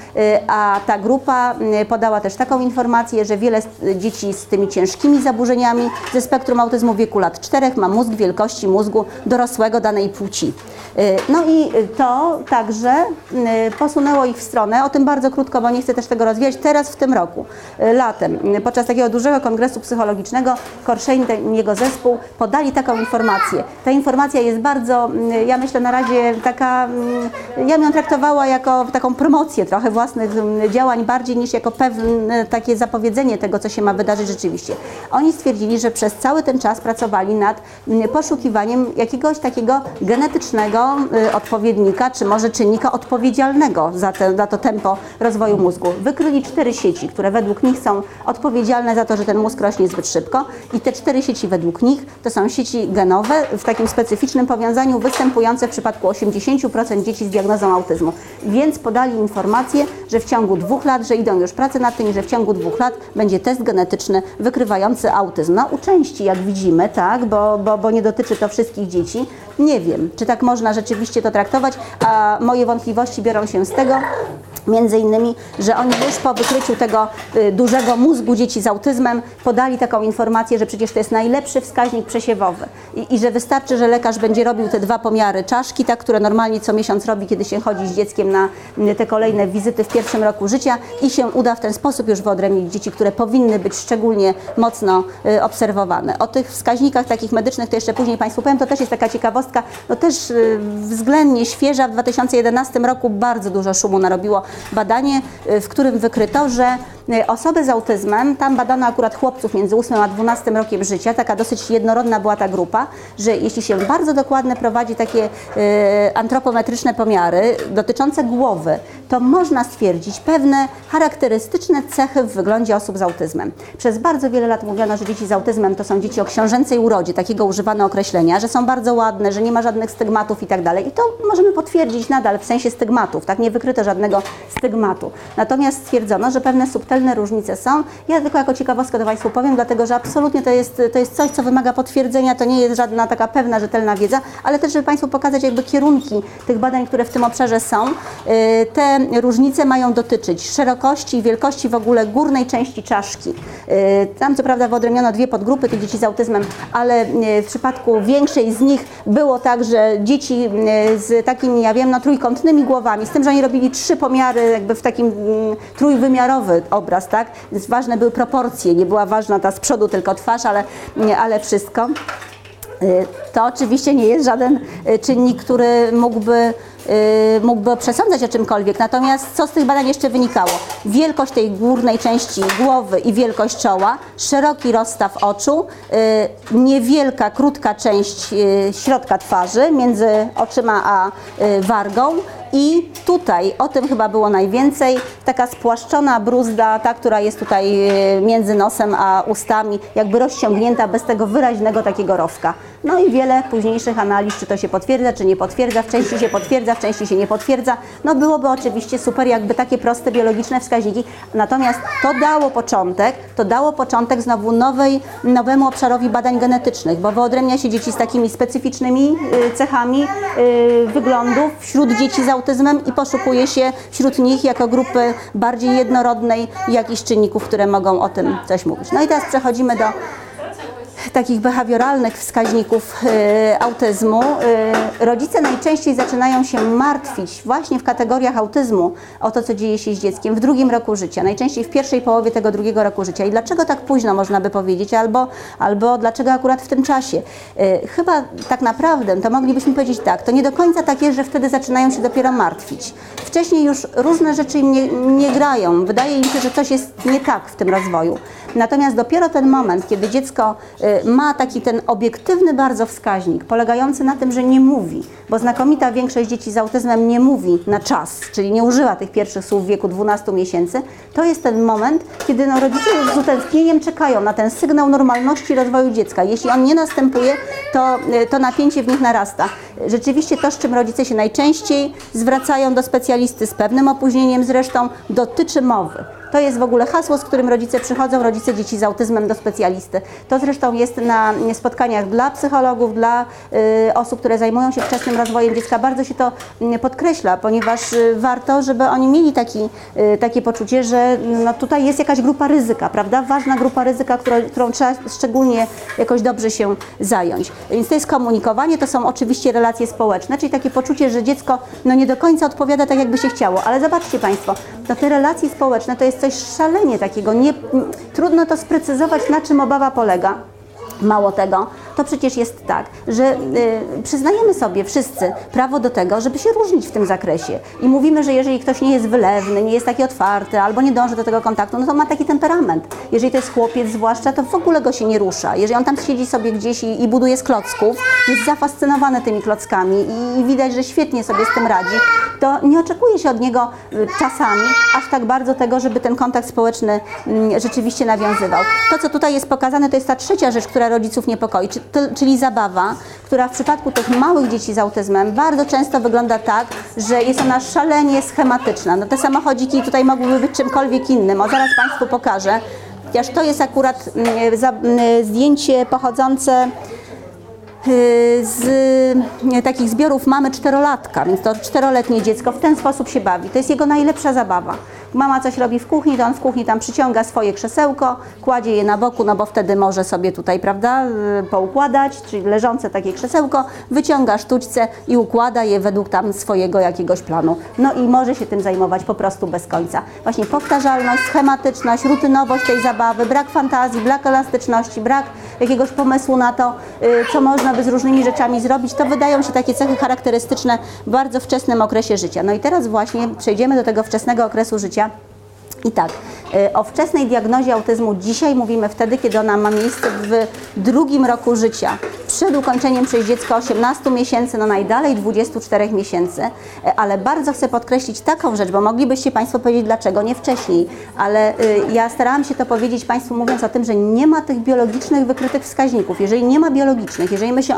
a ta grupa podała też taką informację, że wiele dzieci z tymi ciężkimi zaburzeniami ze spektrum autyzmu w wieku lat 4 ma mózg wielkości mózgu dorosłego danej płci. Y, no i to także y, posunęło ich w stronę, o tym bardzo krótko, bo nie chcę też tego rozwijać, teraz w tym roku, y, latem, podczas takiego dużego kongresu psychologicznego, Korszein i jego zespół podali taką informację. Ta informacja jest bardzo, ja myślę na razie taka, ja bym ją traktowała jako taką promocję trochę własnych działań, bardziej niż jako pewne takie zapowiedzenie tego, co się ma wydarzyć rzeczywiście. Oni stwierdzili, że przez cały ten czas pracowali nad poszukiwaniem jakiegoś takiego genetycznego y, odpowiednika, czy może czynnika odpowiedzialnego za, te, za to tempo rozwoju mózgu. Wykryli cztery sieci, które według nich są odpowiedzialne za to, że ten mózg rośnie zbyt szybko i te cztery sieci według nich to są sieci genowe w takim specyficznym powiązaniu występujące w przypadku 80% dzieci z diagnozą autyzmu. Więc podali informację, że w ciągu dwóch lat, że idą już prace nad tym i że w ciągu dwóch lat będzie test genetyczny wykrywający autyzm. No u części, jak widzimy, tak, bo, bo, bo nie dotyczy to wszystkich dzieci. Nie wiem, czy tak można rzeczywiście to traktować, a moje wątpliwości biorą się z tego, między innymi, że oni już po wykryciu tego y, dużego mózgu dzieci z autyzmem podali taką informację, że przecież to jest najlepszy wskaźnik przesiewowy. I, i że wystarczy, że lekarz będzie robił te dwa pomiary czaszki, tak, które normalnie co miesiąc robi, kiedy się chodzi z dzieckiem na y, te kolejne wizyty w pierwszym roku życia i się uda w ten sposób już wyodrębnić dzieci, które powinny być szczególnie mocno y, obserwowane. O tych wskaźnikach takich medycznych to jeszcze później Państwu powiem, to też jest taka ciekawostka, no też względnie świeża, w 2011 roku bardzo dużo szumu narobiło badanie, y, w którym wykryto, że osoby z autyzmem, tam badano akurat chłopców między 8 a 12 rokiem życia, taka dosyć jednorodna była ta grupa, że jeśli się bardzo dokładnie prowadzi takie y, antropometryczne pomiary dotyczące głowy, to można stwierdzić pewne charakterystyczne cechy w wyglądzie osób z autyzmem. Przez bardzo wiele lat mówiono, że dzieci z autyzmem to są dzieci o książęcej urodzie, takiego używano określenia, że są bardzo ładne, że nie ma żadnych stygmatów i tak. I to możemy potwierdzić nadal w sensie stygmatów, tak? Nie wykryto żadnego stygmatu. Natomiast stwierdzono, że pewne subtelne różnice są. Ja tylko jako ciekawostkę to Państwu powiem, dlatego że absolutnie to jest, to jest coś, co wymaga potwierdzenia, to nie jest żadna taka pewna, rzetelna wiedza, ale też, żeby Państwu pokazać jakby kierunki tych badań, które w tym obszarze są. Y, te różnice mają dotyczyć szerokości i wielkości w ogóle górnej części czaszki. Y, tam co prawda wyodrębniono dwie podgrupy tych dzieci z autyzmem, ale y, w przypadku większej z nich było tak, że dzieci z takimi, ja wiem, no, trójkątnymi głowami, z tym, że oni robili trzy pomiary jakby w takim mm, trójwymiarowy obraz, tak? Ważne były proporcje, nie była ważna ta z przodu tylko twarz, ale, ale wszystko. Y, to oczywiście nie jest żaden y, czynnik, który mógłby Y, mógłby przesądzać o czymkolwiek. Natomiast co z tych badań jeszcze wynikało? Wielkość tej górnej części głowy i wielkość czoła, szeroki rozstaw oczu, niewielka, krótka część środka twarzy między oczyma a wargą I tutaj, o tym chyba było najwięcej, taka spłaszczona bruzda, ta, która jest tutaj e, między nosem a ustami, jakby rozciągnięta bez tego wyraźnego takiego rowka. No i wiele późniejszych analiz, czy to się potwierdza, czy nie potwierdza, w części się potwierdza, w części się nie potwierdza. No byłoby oczywiście super, jakby takie proste biologiczne wskaźniki. Natomiast to dało początek, to dało początek znowu nowej, nowemu obszarowi badań genetycznych, bo wyodrębnia się dzieci z takimi specyficznymi y, cechami y, wyglądów wśród dzieci z autyzmem i poszukuje się wśród nich jako grupy bardziej jednorodnej jakichś czynników, które mogą o tym coś mówić. No i teraz przechodzimy do takich behawioralnych wskaźników y, autyzmu, y, rodzice najczęściej zaczynają się martwić właśnie w kategoriach autyzmu o to, co dzieje się z dzieckiem w drugim roku życia, najczęściej w pierwszej połowie tego drugiego roku życia. I dlaczego tak późno można by powiedzieć, albo, albo dlaczego akurat w tym czasie? Y, chyba tak naprawdę to moglibyśmy powiedzieć tak, to nie do końca tak jest, że wtedy zaczynają się dopiero martwić. Wcześniej już różne rzeczy im nie, nie grają, wydaje im się, że coś jest nie tak w tym rozwoju. Natomiast dopiero ten moment, kiedy dziecko y, ma taki ten obiektywny bardzo wskaźnik, polegający na tym, że nie mówi, bo znakomita większość dzieci z autyzmem nie mówi na czas, czyli nie używa tych pierwszych słów w wieku 12 miesięcy, to jest ten moment, kiedy no, rodzice z utęsknieniem czekają na ten sygnał normalności rozwoju dziecka. Jeśli on nie następuje, to, y, to napięcie w nich narasta. Rzeczywiście to, z czym rodzice się najczęściej zwracają do specjalisty z pewnym opóźnieniem zresztą, dotyczy mowy. To jest w ogóle hasło, z którym rodzice przychodzą, rodzice dzieci z autyzmem do specjalisty. To zresztą jest na spotkaniach dla psychologów, dla y, osób, które zajmują się wczesnym rozwojem dziecka. Bardzo się to y, podkreśla, ponieważ y, warto, żeby oni mieli taki, takie poczucie, że no, tutaj jest jakaś grupa ryzyka, prawda? Ważna grupa ryzyka, którą, którą trzeba szczególnie jakoś dobrze się zająć. Więc to jest komunikowanie, to są oczywiście relacje społeczne, czyli takie poczucie, że dziecko no, nie do końca odpowiada tak, jakby się chciało. Ale zobaczcie Państwo, to te relacje społeczne to jest coś szalenie takiego. Nie, trudno to sprecyzować, na czym obawa polega. Mało tego, to przecież jest tak, że y, przyznajemy sobie wszyscy prawo do tego, żeby się różnić w tym zakresie. I mówimy, że jeżeli ktoś nie jest wylewny, nie jest taki otwarty albo nie dąży do tego kontaktu, no to ma taki temperament. Jeżeli to jest chłopiec zwłaszcza, to w ogóle go się nie rusza. Jeżeli on tam siedzi sobie gdzieś i, i buduje z klocków, jest zafascynowany tymi klockami i, i widać, że świetnie sobie z tym radzi, to nie oczekuje się od niego y, czasami aż tak bardzo tego, żeby ten kontakt społeczny mm, rzeczywiście nawiązywał. To, co tutaj jest pokazane, to jest ta trzecia rzecz, która rodziców niepokoi, czyli zabawa, która w przypadku tych małych dzieci z autyzmem bardzo często wygląda tak, że jest ona szalenie schematyczna. No te samochodziki tutaj mogłyby być czymkolwiek innym, o zaraz Państwu pokażę. Chociaż to jest akurat mm, mm, zdjęcie pochodzące y, z y, takich zbiorów mamy czterolatka, więc to czteroletnie dziecko w ten sposób się bawi. To jest jego najlepsza zabawa. Mama coś robi w kuchni, to on w kuchni tam przyciąga swoje krzesełko, kładzie je na boku, no bo wtedy może sobie tutaj, prawda, y, poukładać, czyli leżące takie krzesełko, wyciąga sztućce i układa je według tam swojego jakiegoś planu. No i może się tym zajmować po prostu bez końca. Właśnie powtarzalność, schematyczność, rutynowość tej zabawy, brak fantazji, brak elastyczności, brak jakiegoś pomysłu na to, y, co można by z różnymi rzeczami zrobić, to wydają się takie cechy charakterystyczne w bardzo wczesnym okresie życia. No i teraz właśnie przejdziemy do tego wczesnego okresu życia. I tak, y, o wczesnej diagnozie autyzmu dzisiaj mówimy wtedy, kiedy ona ma miejsce w drugim roku życia. Przed ukończeniem przez dziecko 18 miesięcy, no najdalej 24 miesięcy, Y, ale bardzo chcę podkreślić taką rzecz, bo moglibyście Państwo powiedzieć, dlaczego nie wcześniej, ale y, ja starałam się to powiedzieć Państwu mówiąc o tym, że nie ma tych biologicznych wykrytych wskaźników. Jeżeli nie ma biologicznych, jeżeli my się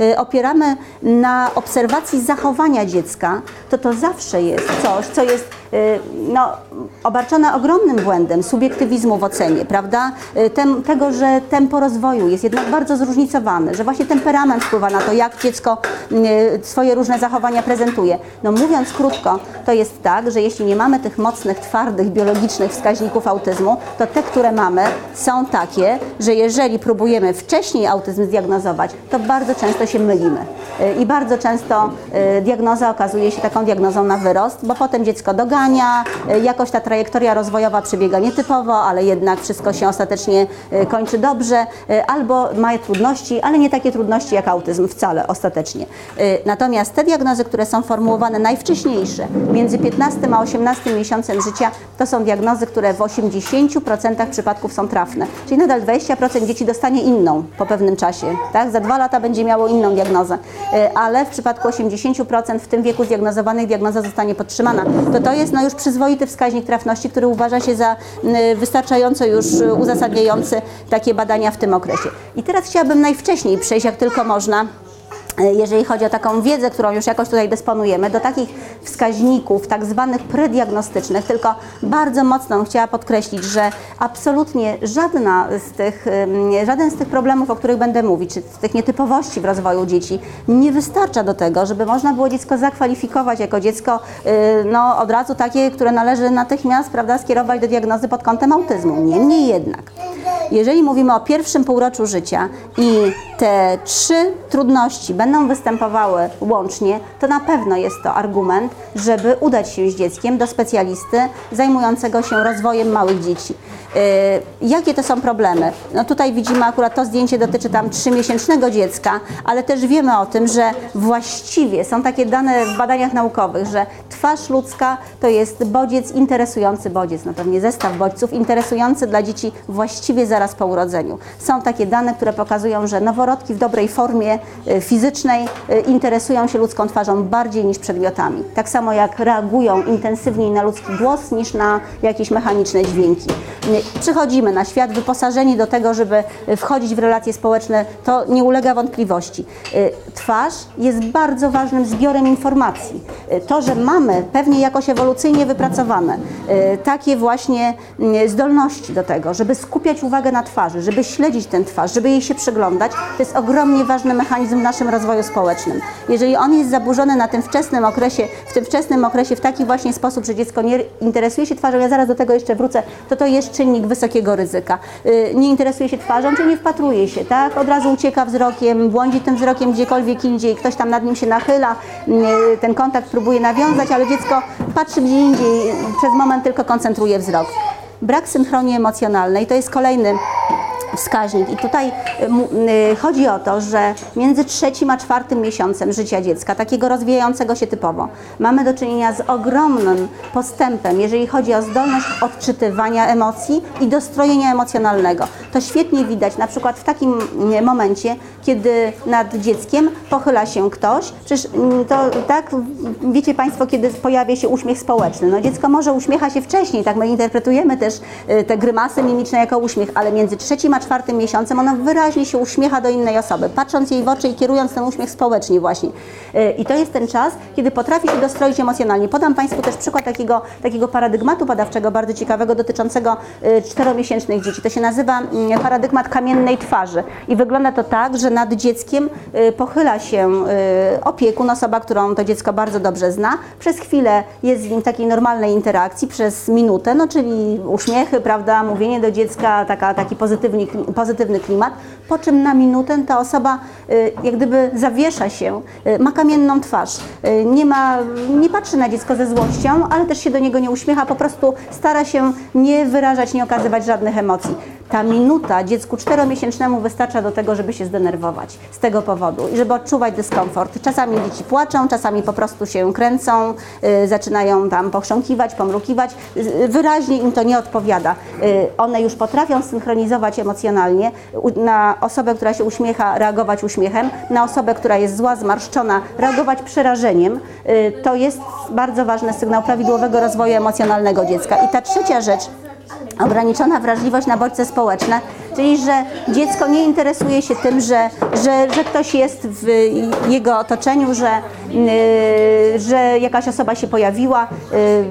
y, opieramy na obserwacji zachowania dziecka, to to zawsze jest coś, co jest no, obarczone ogromnym błędem subiektywizmu w ocenie, prawda? Y, Tem, tego, że tempo rozwoju jest jednak bardzo zróżnicowane, że właśnie temperament wpływa na to, jak dziecko y, swoje różne zachowania prezentuje. No mówiąc krótko, to jest tak, że jeśli nie mamy tych mocnych, twardych, biologicznych wskaźników autyzmu, to te, które mamy, są takie, że jeżeli próbujemy wcześniej autyzm zdiagnozować, to bardzo często się mylimy. Y, I bardzo często diagnoza okazuje się taką diagnozą na wyrost, bo potem dziecko dogania, y, jakoś ta trajektoria rozwojowa przebiega nietypowo, ale jednak wszystko się ostatecznie y, kończy dobrze, y, albo ma trudności, ale nie takie trudności jak autyzm wcale ostatecznie. Natomiast te diagnozy, które są formułowane najwcześniejsze, między 15 a 18 miesiącem życia, to są diagnozy, które w 80% przypadków są trafne. Czyli nadal 20% dzieci dostanie inną po pewnym czasie. Tak? Za dwa lata będzie miało inną diagnozę, ale w przypadku 80% w tym wieku zdiagnozowanych diagnoza zostanie podtrzymana. To to jest no, już przyzwoity wskaźnik trafności, który uważa się za y, wystarczająco już uzasadniający takie badania w tym okresie. I teraz chciałabym najwcześniej przejść, jak tylko można, jeżeli chodzi o taką wiedzę, którą już jakoś tutaj dysponujemy, do takich wskaźników tak zwanych prediagnostycznych, tylko bardzo mocno chciała podkreślić, że absolutnie żadna z tych, żaden z tych problemów, o których będę mówić, czy z tych nietypowości w rozwoju dzieci, nie wystarcza do tego, żeby można było dziecko zakwalifikować jako dziecko y, no, od razu takie, które należy natychmiast prawda, skierować do diagnozy pod kątem autyzmu. Niemniej jednak, jeżeli mówimy o pierwszym półroczu życia i te trzy trudności będą występowały łącznie, to na pewno jest to argument, żeby udać się z dzieckiem do specjalisty zajmującego się rozwojem małych dzieci. Yy, jakie to są problemy? No tutaj widzimy akurat to zdjęcie dotyczy tam trzymiesięcznego dziecka, ale też wiemy o tym, że właściwie są takie dane w badaniach naukowych, że twarz ludzka to jest bodziec, interesujący bodziec, no pewnie zestaw bodźców interesujący dla dzieci właściwie zaraz po urodzeniu. Są takie dane, które pokazują, że noworodki w dobrej formie y, fizycznej y, interesują się ludzką twarzą bardziej niż przedmiotami. Tak samo jak reagują intensywniej na ludzki głos niż na jakieś mechaniczne dźwięki. Przychodzimy na świat wyposażeni do tego, żeby y, wchodzić w relacje społeczne, to nie ulega wątpliwości. Y, Twarz jest bardzo ważnym zbiorem informacji. Y, To, że mamy pewnie jakoś ewolucyjnie wypracowane takie właśnie zdolności do tego, żeby skupiać uwagę na twarzy, żeby śledzić tę twarz, żeby jej się przyglądać, to jest ogromnie ważny mechanizm w naszym rozwoju społecznym. Jeżeli on jest zaburzony na tym wczesnym okresie, w tym wczesnym okresie w taki właśnie sposób, że dziecko nie interesuje się twarzą, ja zaraz do tego jeszcze wrócę, to to jest czynnik wysokiego ryzyka. Y, Nie interesuje się twarzą, czyli nie wpatruje się, tak? Od razu ucieka wzrokiem, błądzi tym wzrokiem gdziekolwiek indziej, ktoś tam nad nim się nachyla, y, ten kontakt próbuje nawiązać, ale dziecko patrzy gdzie indziej, przez moment tylko koncentruje wzrok. Brak synchronii emocjonalnej to jest kolejny wskaźnik. I tutaj y, y, chodzi o to, że między trzecim a czwartym miesiącem życia dziecka, takiego rozwijającego się typowo, mamy do czynienia z ogromnym postępem, jeżeli chodzi o zdolność odczytywania emocji i dostrojenia emocjonalnego. To świetnie widać na przykład w takim momencie, kiedy nad dzieckiem pochyla się ktoś. Przecież mm, to tak, wiecie Państwo, kiedy pojawia się uśmiech społeczny. No dziecko może uśmiecha się wcześniej, tak my interpretujemy też y, te grymasy mimiczne jako uśmiech, ale między trzecim a czwartym miesiącem ona wyraźnie się uśmiecha do innej osoby, patrząc jej w oczy i kierując ten uśmiech społecznie właśnie. Y, I to jest ten czas, kiedy potrafi się dostroić emocjonalnie. Podam Państwu też przykład takiego, takiego paradygmatu badawczego, bardzo ciekawego, dotyczącego y, czteromiesięcznych dzieci. To się nazywa mm, paradygmat kamiennej twarzy. I wygląda to tak, że nad dzieckiem pochyla się opiekun, osoba, którą to dziecko bardzo dobrze zna. Przez chwilę jest z nim takiej normalnej interakcji, przez minutę, no czyli uśmiechy, prawda, mówienie do dziecka, taka, taki pozytywny, pozytywny klimat. Po czym na minutę ta osoba y, jak gdyby zawiesza się, y, ma kamienną twarz, y, nie, ma, nie patrzy na dziecko ze złością, ale też się do niego nie uśmiecha, po prostu stara się nie wyrażać, nie okazywać żadnych emocji. Ta minuta dziecku czteromiesięcznemu wystarcza do tego, żeby się zdenerwować z tego powodu i żeby odczuwać dyskomfort. Czasami dzieci płaczą, czasami po prostu się kręcą, zaczynają tam pochrząkiwać, pomrukiwać. Wyraźnie im to nie odpowiada. Y, one już potrafią synchronizować emocjonalnie. Na osobę, która się uśmiecha, reagować uśmiechem, na osobę, która jest zła, zmarszczona, reagować przerażeniem. Y, to jest bardzo ważny sygnał prawidłowego rozwoju emocjonalnego dziecka. I ta trzecia rzecz, ograniczona wrażliwość na bodźce społeczne, czyli że dziecko nie interesuje się tym, że, że, że ktoś jest w jego otoczeniu, że, yy, że jakaś osoba się pojawiła,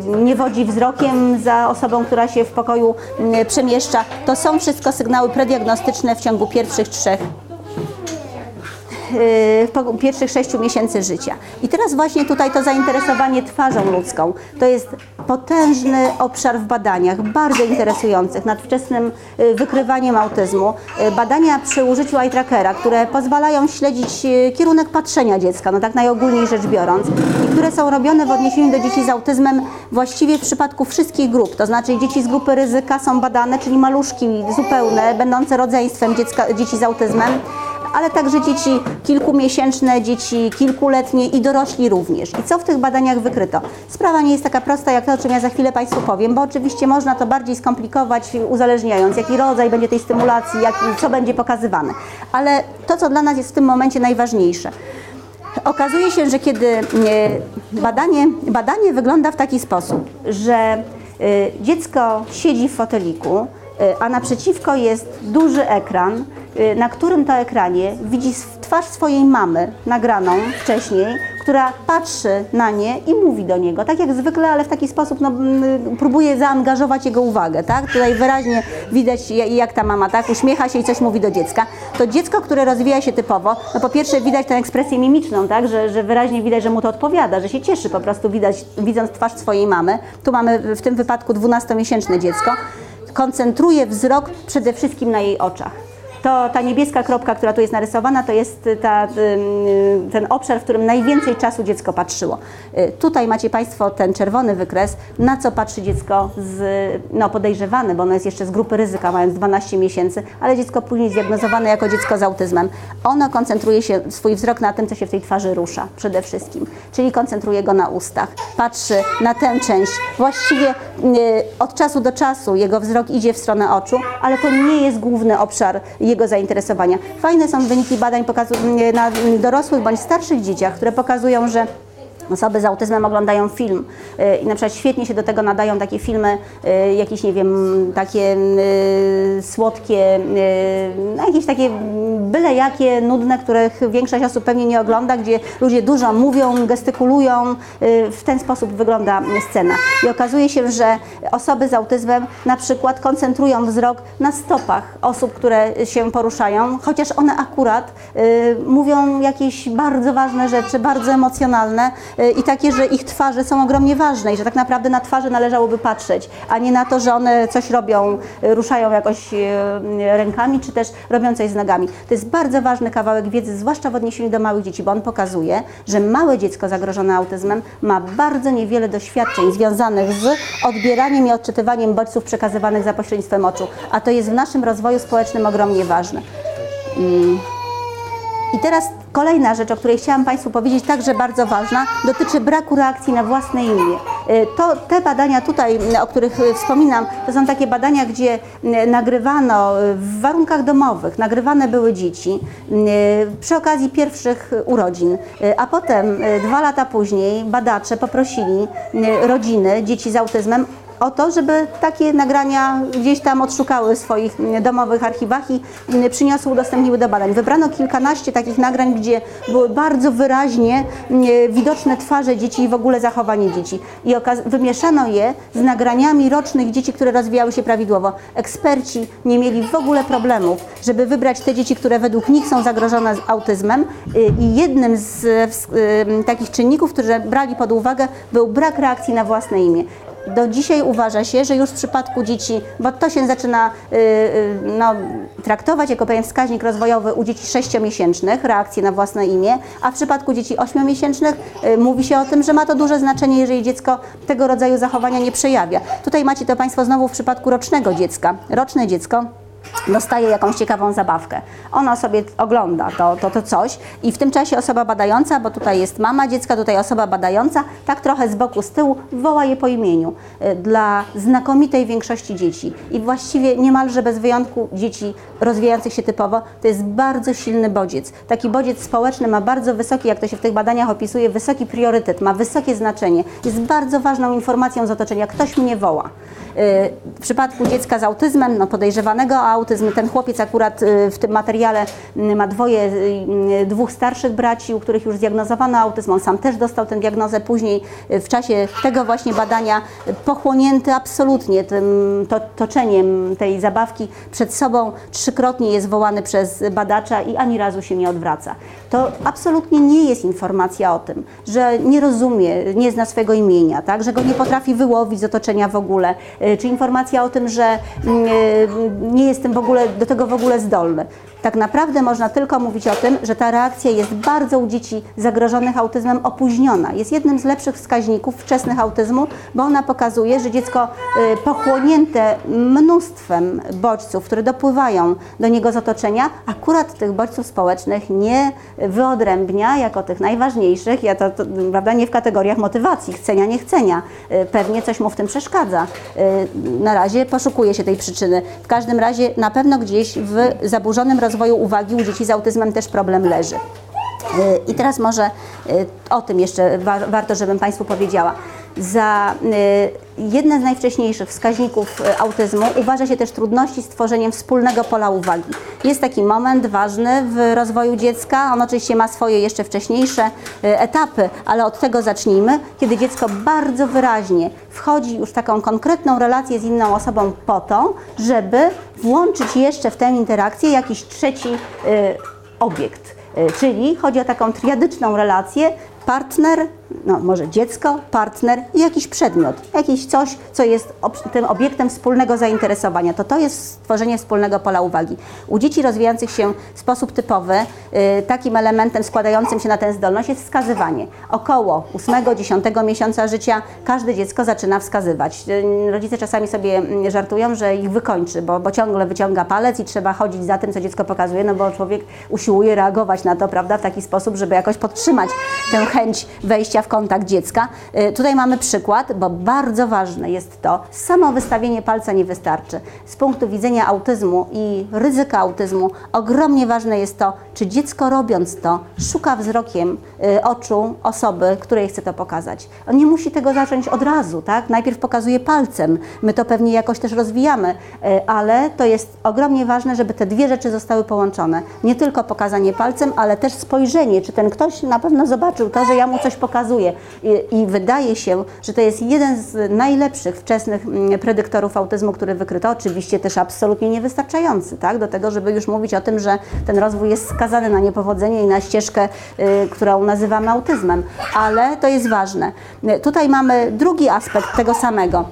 yy, nie wodzi wzrokiem za osobą, która się w pokoju yy, przemieszcza. To są wszystko sygnały prediagnostyczne w ciągu pierwszych trzech po- pierwszych sześciu miesięcy życia. I teraz właśnie tutaj to zainteresowanie twarzą ludzką. To jest potężny obszar w badaniach, bardzo interesujących nad wczesnym y, wykrywaniem autyzmu. Y, Badania przy użyciu eye trackera, które pozwalają śledzić y, kierunek patrzenia dziecka, no tak najogólniej rzecz biorąc, i które są robione w odniesieniu do dzieci z autyzmem właściwie w przypadku wszystkich grup. To znaczy dzieci z grupy ryzyka są badane, czyli maluszki zupełne, będące rodzeństwem dziecka, dzieci z autyzmem, ale także dzieci kilkumiesięczne, dzieci kilkuletnie i dorośli również. I co w tych badaniach wykryto? Sprawa nie jest taka prosta jak to, o czym ja za chwilę Państwu powiem, bo oczywiście można to bardziej skomplikować, uzależniając, jaki rodzaj będzie tej stymulacji, jak, co będzie pokazywane. Ale to, co dla nas jest w tym momencie najważniejsze. Okazuje się, że kiedy e, badanie, badanie wygląda w taki sposób, że e, dziecko siedzi w foteliku, e, a naprzeciwko jest duży ekran, na którym to ekranie widzi twarz swojej mamy nagraną wcześniej, która patrzy na nie i mówi do niego, tak jak zwykle, ale w taki sposób no, próbuje zaangażować jego uwagę, tak? Tutaj wyraźnie widać jak ta mama, tak? Uśmiecha się i coś mówi do dziecka. To dziecko, które rozwija się typowo, no po pierwsze widać tę ekspresję mimiczną, tak? Że, że wyraźnie widać, że mu to odpowiada, że się cieszy po prostu widać, widząc twarz swojej mamy. Tu mamy w tym wypadku 12-miesięczne dziecko. Koncentruje wzrok przede wszystkim na jej oczach to ta niebieska kropka, która tu jest narysowana, to jest ta, ten obszar, w którym najwięcej czasu dziecko patrzyło. Y, tutaj macie Państwo ten czerwony wykres, na co patrzy dziecko z, no podejrzewane, bo ono jest jeszcze z grupy ryzyka, mając 12 miesięcy, ale dziecko później zdiagnozowane jako dziecko z autyzmem. Ono koncentruje się swój wzrok na tym, co się w tej twarzy rusza przede wszystkim, czyli koncentruje go na ustach, patrzy na tę część. Właściwie y, od czasu do czasu jego wzrok idzie w stronę oczu, ale to nie jest główny obszar jego zainteresowania. Fajne są wyniki badań na dorosłych bądź starszych dzieciach, które pokazują, że Osoby z autyzmem oglądają film y, i na przykład świetnie się do tego nadają takie filmy, y, jakieś, nie wiem, takie y, słodkie, no jakieś takie byle jakie, nudne, których większość osób pewnie nie ogląda, gdzie ludzie dużo mówią, gestykulują. W ten sposób wygląda scena. I okazuje się, że osoby z autyzmem na przykład koncentrują wzrok na stopach osób, które się poruszają, chociaż one akurat mówią jakieś bardzo ważne rzeczy, bardzo emocjonalne, i takie, że ich twarze są ogromnie ważne i że tak naprawdę na twarze należałoby patrzeć, a nie na to, że one coś robią, y, ruszają jakoś y, rękami, czy też robią coś z nogami. To jest bardzo ważny kawałek wiedzy, zwłaszcza w odniesieniu do małych dzieci, bo on pokazuje, że małe dziecko zagrożone autyzmem ma bardzo niewiele doświadczeń związanych z odbieraniem i odczytywaniem bodźców przekazywanych za pośrednictwem oczu, a to jest w naszym rozwoju społecznym ogromnie ważne. I teraz kolejna rzecz, o której chciałam Państwu powiedzieć, także bardzo ważna, dotyczy braku reakcji na własne imię. Y, to, te badania tutaj, o których y, wspominam, to są takie badania, gdzie nagrywano w warunkach domowych, nagrywane były dzieci przy okazji pierwszych urodzin, a potem dwa lata później badacze poprosili rodziny dzieci z autyzmem o to, żeby takie nagrania gdzieś tam odszukały w swoich domowych archiwach i przyniosły, udostępniły do badań. Wybrano kilkanaście takich nagrań, gdzie były bardzo wyraźnie widoczne twarze dzieci i w ogóle zachowanie dzieci. I wymieszano je z nagraniami rocznych dzieci, które rozwijały się prawidłowo. Eksperci nie mieli w ogóle problemów, żeby wybrać te dzieci, które według nich są zagrożone autyzmem y, i jednym z, z y, takich czynników, które brali pod uwagę był brak reakcji na własne imię do dzisiaj uważa się, że już w przypadku dzieci, bo to się zaczyna y, y, no, traktować jako pewien wskaźnik rozwojowy u dzieci 6-miesięcznych, reakcje na własne imię, a w przypadku dzieci 8-miesięcznych y, mówi się o tym, że ma to duże znaczenie, jeżeli dziecko tego rodzaju zachowania nie przejawia. Tutaj macie to Państwo znowu w przypadku rocznego dziecka. Roczne dziecko dostaje jakąś ciekawą zabawkę. Ona sobie ogląda to, to, to coś i w tym czasie osoba badająca, bo tutaj jest mama dziecka, tutaj osoba badająca, tak trochę z boku, z tyłu woła je po imieniu. Y, dla znakomitej większości dzieci i właściwie niemalże bez wyjątku dzieci rozwijających się typowo, to jest bardzo silny bodziec. Taki bodziec społeczny ma bardzo wysoki, jak to się w tych badaniach opisuje, wysoki priorytet, ma wysokie znaczenie. Jest bardzo ważną informacją z otoczenia. Ktoś mnie woła. W przypadku dziecka z autyzmem, no podejrzewanego o autyzm, ten chłopiec akurat y, w tym materiale y, ma dwoje, y, dwóch starszych braci, u których już zdiagnozowano autyzm. On sam też dostał tę diagnozę później w czasie tego właśnie badania, pochłonięty absolutnie tym to, toczeniem tej zabawki przed sobą, trzykrotnie jest wołany przez badacza i ani razu się nie odwraca. To absolutnie nie jest informacja o tym, że nie rozumie, nie zna swojego imienia, tak? że go nie potrafi wyłowić z otoczenia w ogóle, Y, czy informacja o tym, że mm, y, nie jest tym tym w ogóle, do tego w ogóle zdolny. Tak naprawdę można tylko mówić o tym, że ta reakcja jest bardzo u dzieci zagrożonych autyzmem opóźniona. Jest jednym z lepszych wskaźników wczesnych autyzmu, bo ona pokazuje, że dziecko y, pochłonięte mnóstwem bodźców, które dopływają do niego z otoczenia, akurat tych bodźców społecznych nie wyodrębnia jako tych najważniejszych, ja to, to prawda, nie w kategoriach motywacji, chcenia, nie chcenia. Y, Pewnie coś mu w tym przeszkadza. Y, Na razie poszukuje się tej przyczyny. W każdym razie na pewno gdzieś w zaburzonym rozwoju uwagi u dzieci z autyzmem też problem leży. Y, I teraz może y, o tym jeszcze wa warto, żebym Państwu powiedziała. Za y, jedne z najwcześniejszych wskaźników autyzmu uważa się też trudności z tworzeniem wspólnego pola uwagi. Jest taki moment ważny w rozwoju dziecka, on oczywiście ma swoje jeszcze wcześniejsze etapy, ale od tego zacznijmy, kiedy dziecko bardzo wyraźnie wchodzi już w taką konkretną relację z inną osobą po to, żeby włączyć jeszcze w tę interakcję jakiś trzeci obiekt. Y, Czyli chodzi o taką triadyczną relację partner, no może dziecko, partner i jakiś przedmiot, jakiś coś, co jest ob- tym obiektem wspólnego zainteresowania. To to jest stworzenie wspólnego pola uwagi. U dzieci rozwijających się w sposób typowy, y, takim elementem składającym się na tę zdolność jest wskazywanie. Około 8-10 miesiąca życia każde dziecko zaczyna wskazywać. Y, Rodzice czasami sobie mm, żartują, że ich wykończy, bo, bo ciągle wyciąga palec i trzeba chodzić za tym, co dziecko pokazuje, no bo człowiek usiłuje reagować na to, prawda, w taki sposób, żeby jakoś podtrzymać tę chęć wejścia w kontakt dziecka. Y, Tutaj mamy przykład, bo bardzo ważne jest to, samo wystawienie palca nie wystarczy. Z punktu widzenia autyzmu i ryzyka autyzmu ogromnie ważne jest to, czy dziecko robiąc to szuka wzrokiem y, oczu osoby, której chce to pokazać. On nie musi tego zacząć od razu, tak? Najpierw pokazuje palcem, my to pewnie jakoś też rozwijamy, y, ale to jest ogromnie ważne, żeby te dwie rzeczy zostały połączone. Nie tylko pokazanie palcem, ale też spojrzenie, czy ten ktoś na pewno zobaczył to, że ja mu coś pokazuję. I, i wydaje się, że to jest jeden z najlepszych wczesnych mm, predyktorów autyzmu, który wykryto. Oczywiście też absolutnie niewystarczający, tak? Do tego, żeby już mówić o tym, że ten rozwój jest skazany na niepowodzenie i na ścieżkę, y, którą nazywamy autyzmem. Ale to jest ważne. Y, Tutaj mamy drugi aspekt tego samego.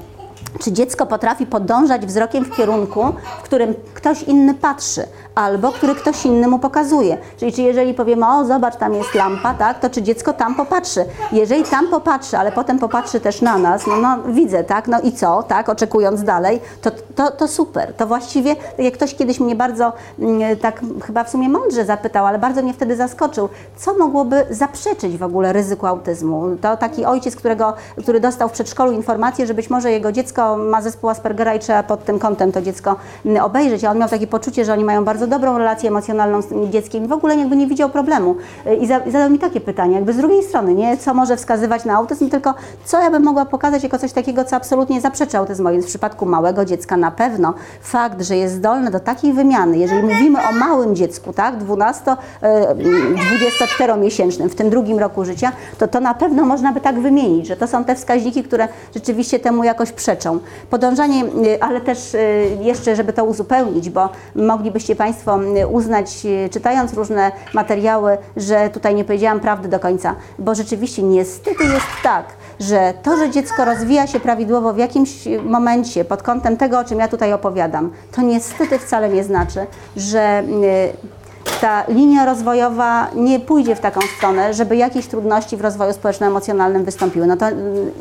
Czy dziecko potrafi podążać wzrokiem w kierunku, w którym ktoś inny patrzy, albo który ktoś inny mu pokazuje? Czyli czy jeżeli powiemy, o zobacz, tam jest lampa, tak, to czy dziecko tam popatrzy? Jeżeli tam popatrzy, ale potem popatrzy też na nas, no, no widzę, tak, no i co, tak, oczekując dalej, to, to, to super. To właściwie, tak jak ktoś kiedyś mnie bardzo, mm, tak chyba w sumie mądrze zapytał, ale bardzo mnie wtedy zaskoczył, co mogłoby zaprzeczyć w ogóle ryzyku autyzmu? To taki ojciec, którego, który dostał w przedszkolu informację, że być może jego dziecko ma zespół Aspergera i trzeba pod tym kątem to dziecko mm, obejrzeć, a on miał takie poczucie, że oni mają bardzo dobrą relację emocjonalną z dzieckiem i w ogóle jakby nie widział problemu. I, za, i zadał mi takie pytanie, jakby z drugiej strony, nie co może wskazywać na autyzm, tylko co ja bym mogła pokazać jako coś takiego, co absolutnie zaprzecza autyzmowi. Więc w przypadku małego dziecka na pewno fakt, że jest zdolne do takiej wymiany, jeżeli mówimy o małym dziecku, tak, 12, e, 24-miesięcznym, w tym drugim roku życia, to to na pewno można by tak wymienić, że to są te wskaźniki, które rzeczywiście temu jakoś przeczą. Podążanie, y, ale też y, jeszcze, żeby to uzupełnić, bo moglibyście Państwo y, uznać, y, czytając różne materiały, że tutaj nie powiedziałam prawdy do końca, bo rzeczywiście niestety jest tak, że to, że dziecko rozwija się prawidłowo w jakimś momencie pod kątem tego, o czym ja tutaj opowiadam, to niestety wcale nie znaczy, że y, ta linia rozwojowa nie pójdzie w taką stronę, żeby jakieś trudności w rozwoju społeczno-emocjonalnym wystąpiły. No to,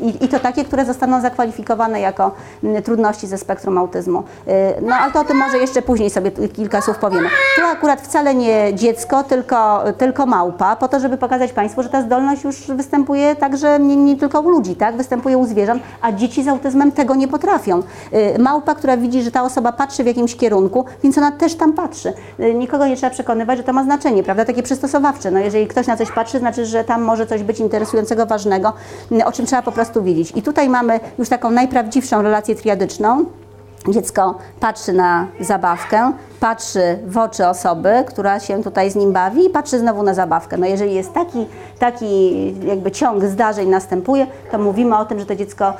i, I to takie, które zostaną zakwalifikowane jako mm, trudności ze spektrum autyzmu. Y, No ale to o tym może jeszcze później sobie kilka słów powiemy. Tu akurat wcale nie dziecko, tylko, tylko małpa, po to, żeby pokazać Państwu, że ta zdolność już występuje także nie, nie tylko u ludzi, tak? występuje u zwierząt, a dzieci z autyzmem tego nie potrafią. Y, Małpa, która widzi, że ta osoba patrzy w jakimś kierunku, więc ona też tam patrzy. Y, Nikogo nie trzeba przekonywać, że to ma znaczenie, prawda? Takie przystosowawcze. No jeżeli ktoś na coś patrzy, znaczy, że tam może coś być interesującego, ważnego, y, o czym trzeba po prostu wiedzieć. I tutaj mamy już taką najprawdziwszą relację triadyczną. Dziecko patrzy na zabawkę, patrzy w oczy osoby, która się tutaj z nim bawi i patrzy znowu na zabawkę. No jeżeli jest taki, taki jakby ciąg zdarzeń następuje, to mówimy o tym, że to dziecko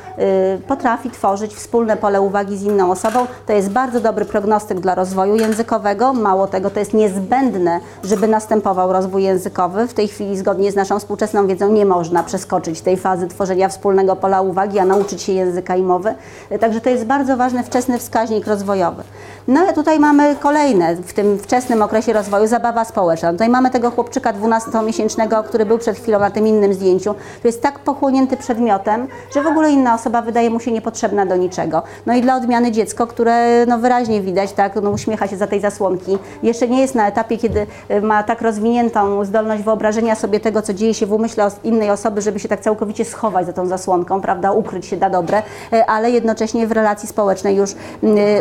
y, potrafi tworzyć wspólne pole uwagi z inną osobą. To jest bardzo dobry prognostyk dla rozwoju językowego. Mało tego, to jest niezbędne, żeby następował rozwój językowy. W tej chwili zgodnie z naszą współczesną wiedzą nie można przeskoczyć tej fazy tworzenia wspólnego pola uwagi, a nauczyć się języka i mowy. Y, Także to jest bardzo ważny wczesny wskaźnik rozwojowy. No ale tutaj mamy kolejne w tym wczesnym okresie rozwoju zabawa społeczna. Tutaj mamy tego chłopczyka 12-miesięcznego, który był przed chwilą na tym innym zdjęciu, który jest tak pochłonięty przedmiotem, że w ogóle inna osoba wydaje mu się niepotrzebna do niczego. No i dla odmiany dziecko, które no wyraźnie widać, tak, no uśmiecha się za tej zasłonki, jeszcze nie jest na etapie, kiedy y, ma tak rozwiniętą zdolność wyobrażenia sobie tego, co dzieje się w umyśle innej osoby, żeby się tak całkowicie schować za tą zasłonką, prawda, ukryć się na dobre, y, ale jednocześnie w relacji społecznej już y,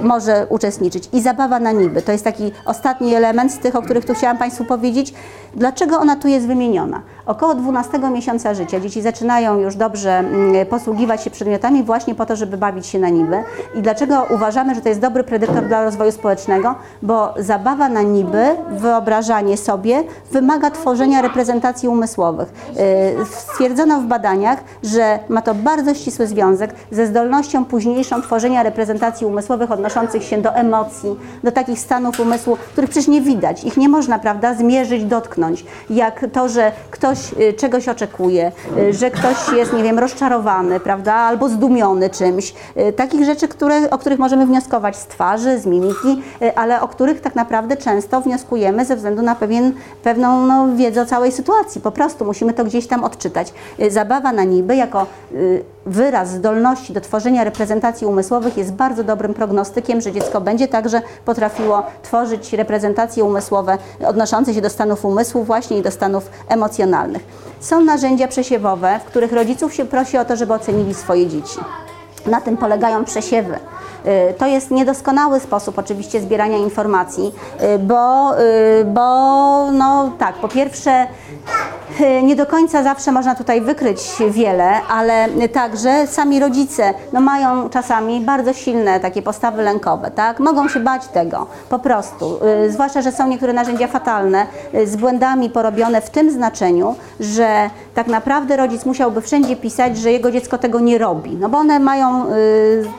może uczestniczyć. I zabawa na niby, to jest taki ostatni element z tych, o których tu chciałam Państwu powiedzieć. Dlaczego ona tu jest wymieniona? Około 12 miesiąca życia dzieci zaczynają już dobrze mm, posługiwać się przedmiotami właśnie po to, żeby bawić się na niby. I dlaczego uważamy, że to jest dobry predyktor dla rozwoju społecznego? Bo zabawa na niby, wyobrażanie sobie wymaga tworzenia reprezentacji umysłowych. Yy, Stwierdzono w badaniach, że ma to bardzo ścisły związek ze zdolnością późniejszą tworzenia reprezentacji umysłowych odnoszących się do emocji, do takich stanów umysłu, których przecież nie widać. Ich nie można, prawda, zmierzyć, dotknąć. Jak to, że ktoś y, czegoś oczekuje, y, że ktoś jest, nie wiem, rozczarowany, prawda, albo zdumiony czymś. Y, Takich rzeczy, które, o których możemy wnioskować z twarzy, z mimiki, ale o których tak naprawdę często wnioskujemy ze względu na pewien, pewną no, wiedzę o całej sytuacji. Po prostu musimy to gdzieś tam odczytać. Zabawa na niby jako wyraz zdolności do tworzenia reprezentacji umysłowych jest bardzo dobrym prognostykiem, że dziecko będzie także potrafiło tworzyć reprezentacje umysłowe odnoszące się do stanów umysłu właśnie i do stanów emocjonalnych. Są narzędzia przesiewowe, w których rodziców się prosi o to, żeby ocenili swoje dzieci. Na tym polegają przesiewy. Y, To jest niedoskonały sposób oczywiście zbierania informacji, y, bo, y, bo no tak, po pierwsze nie do końca zawsze można tutaj wykryć wiele, ale także sami rodzice no, mają czasami bardzo silne takie postawy lękowe, tak? Mogą się bać tego po prostu. Zwłaszcza, że są niektóre narzędzia fatalne, z błędami porobione w tym znaczeniu, że tak naprawdę rodzic musiałby wszędzie pisać, że jego dziecko tego nie robi, no bo one mają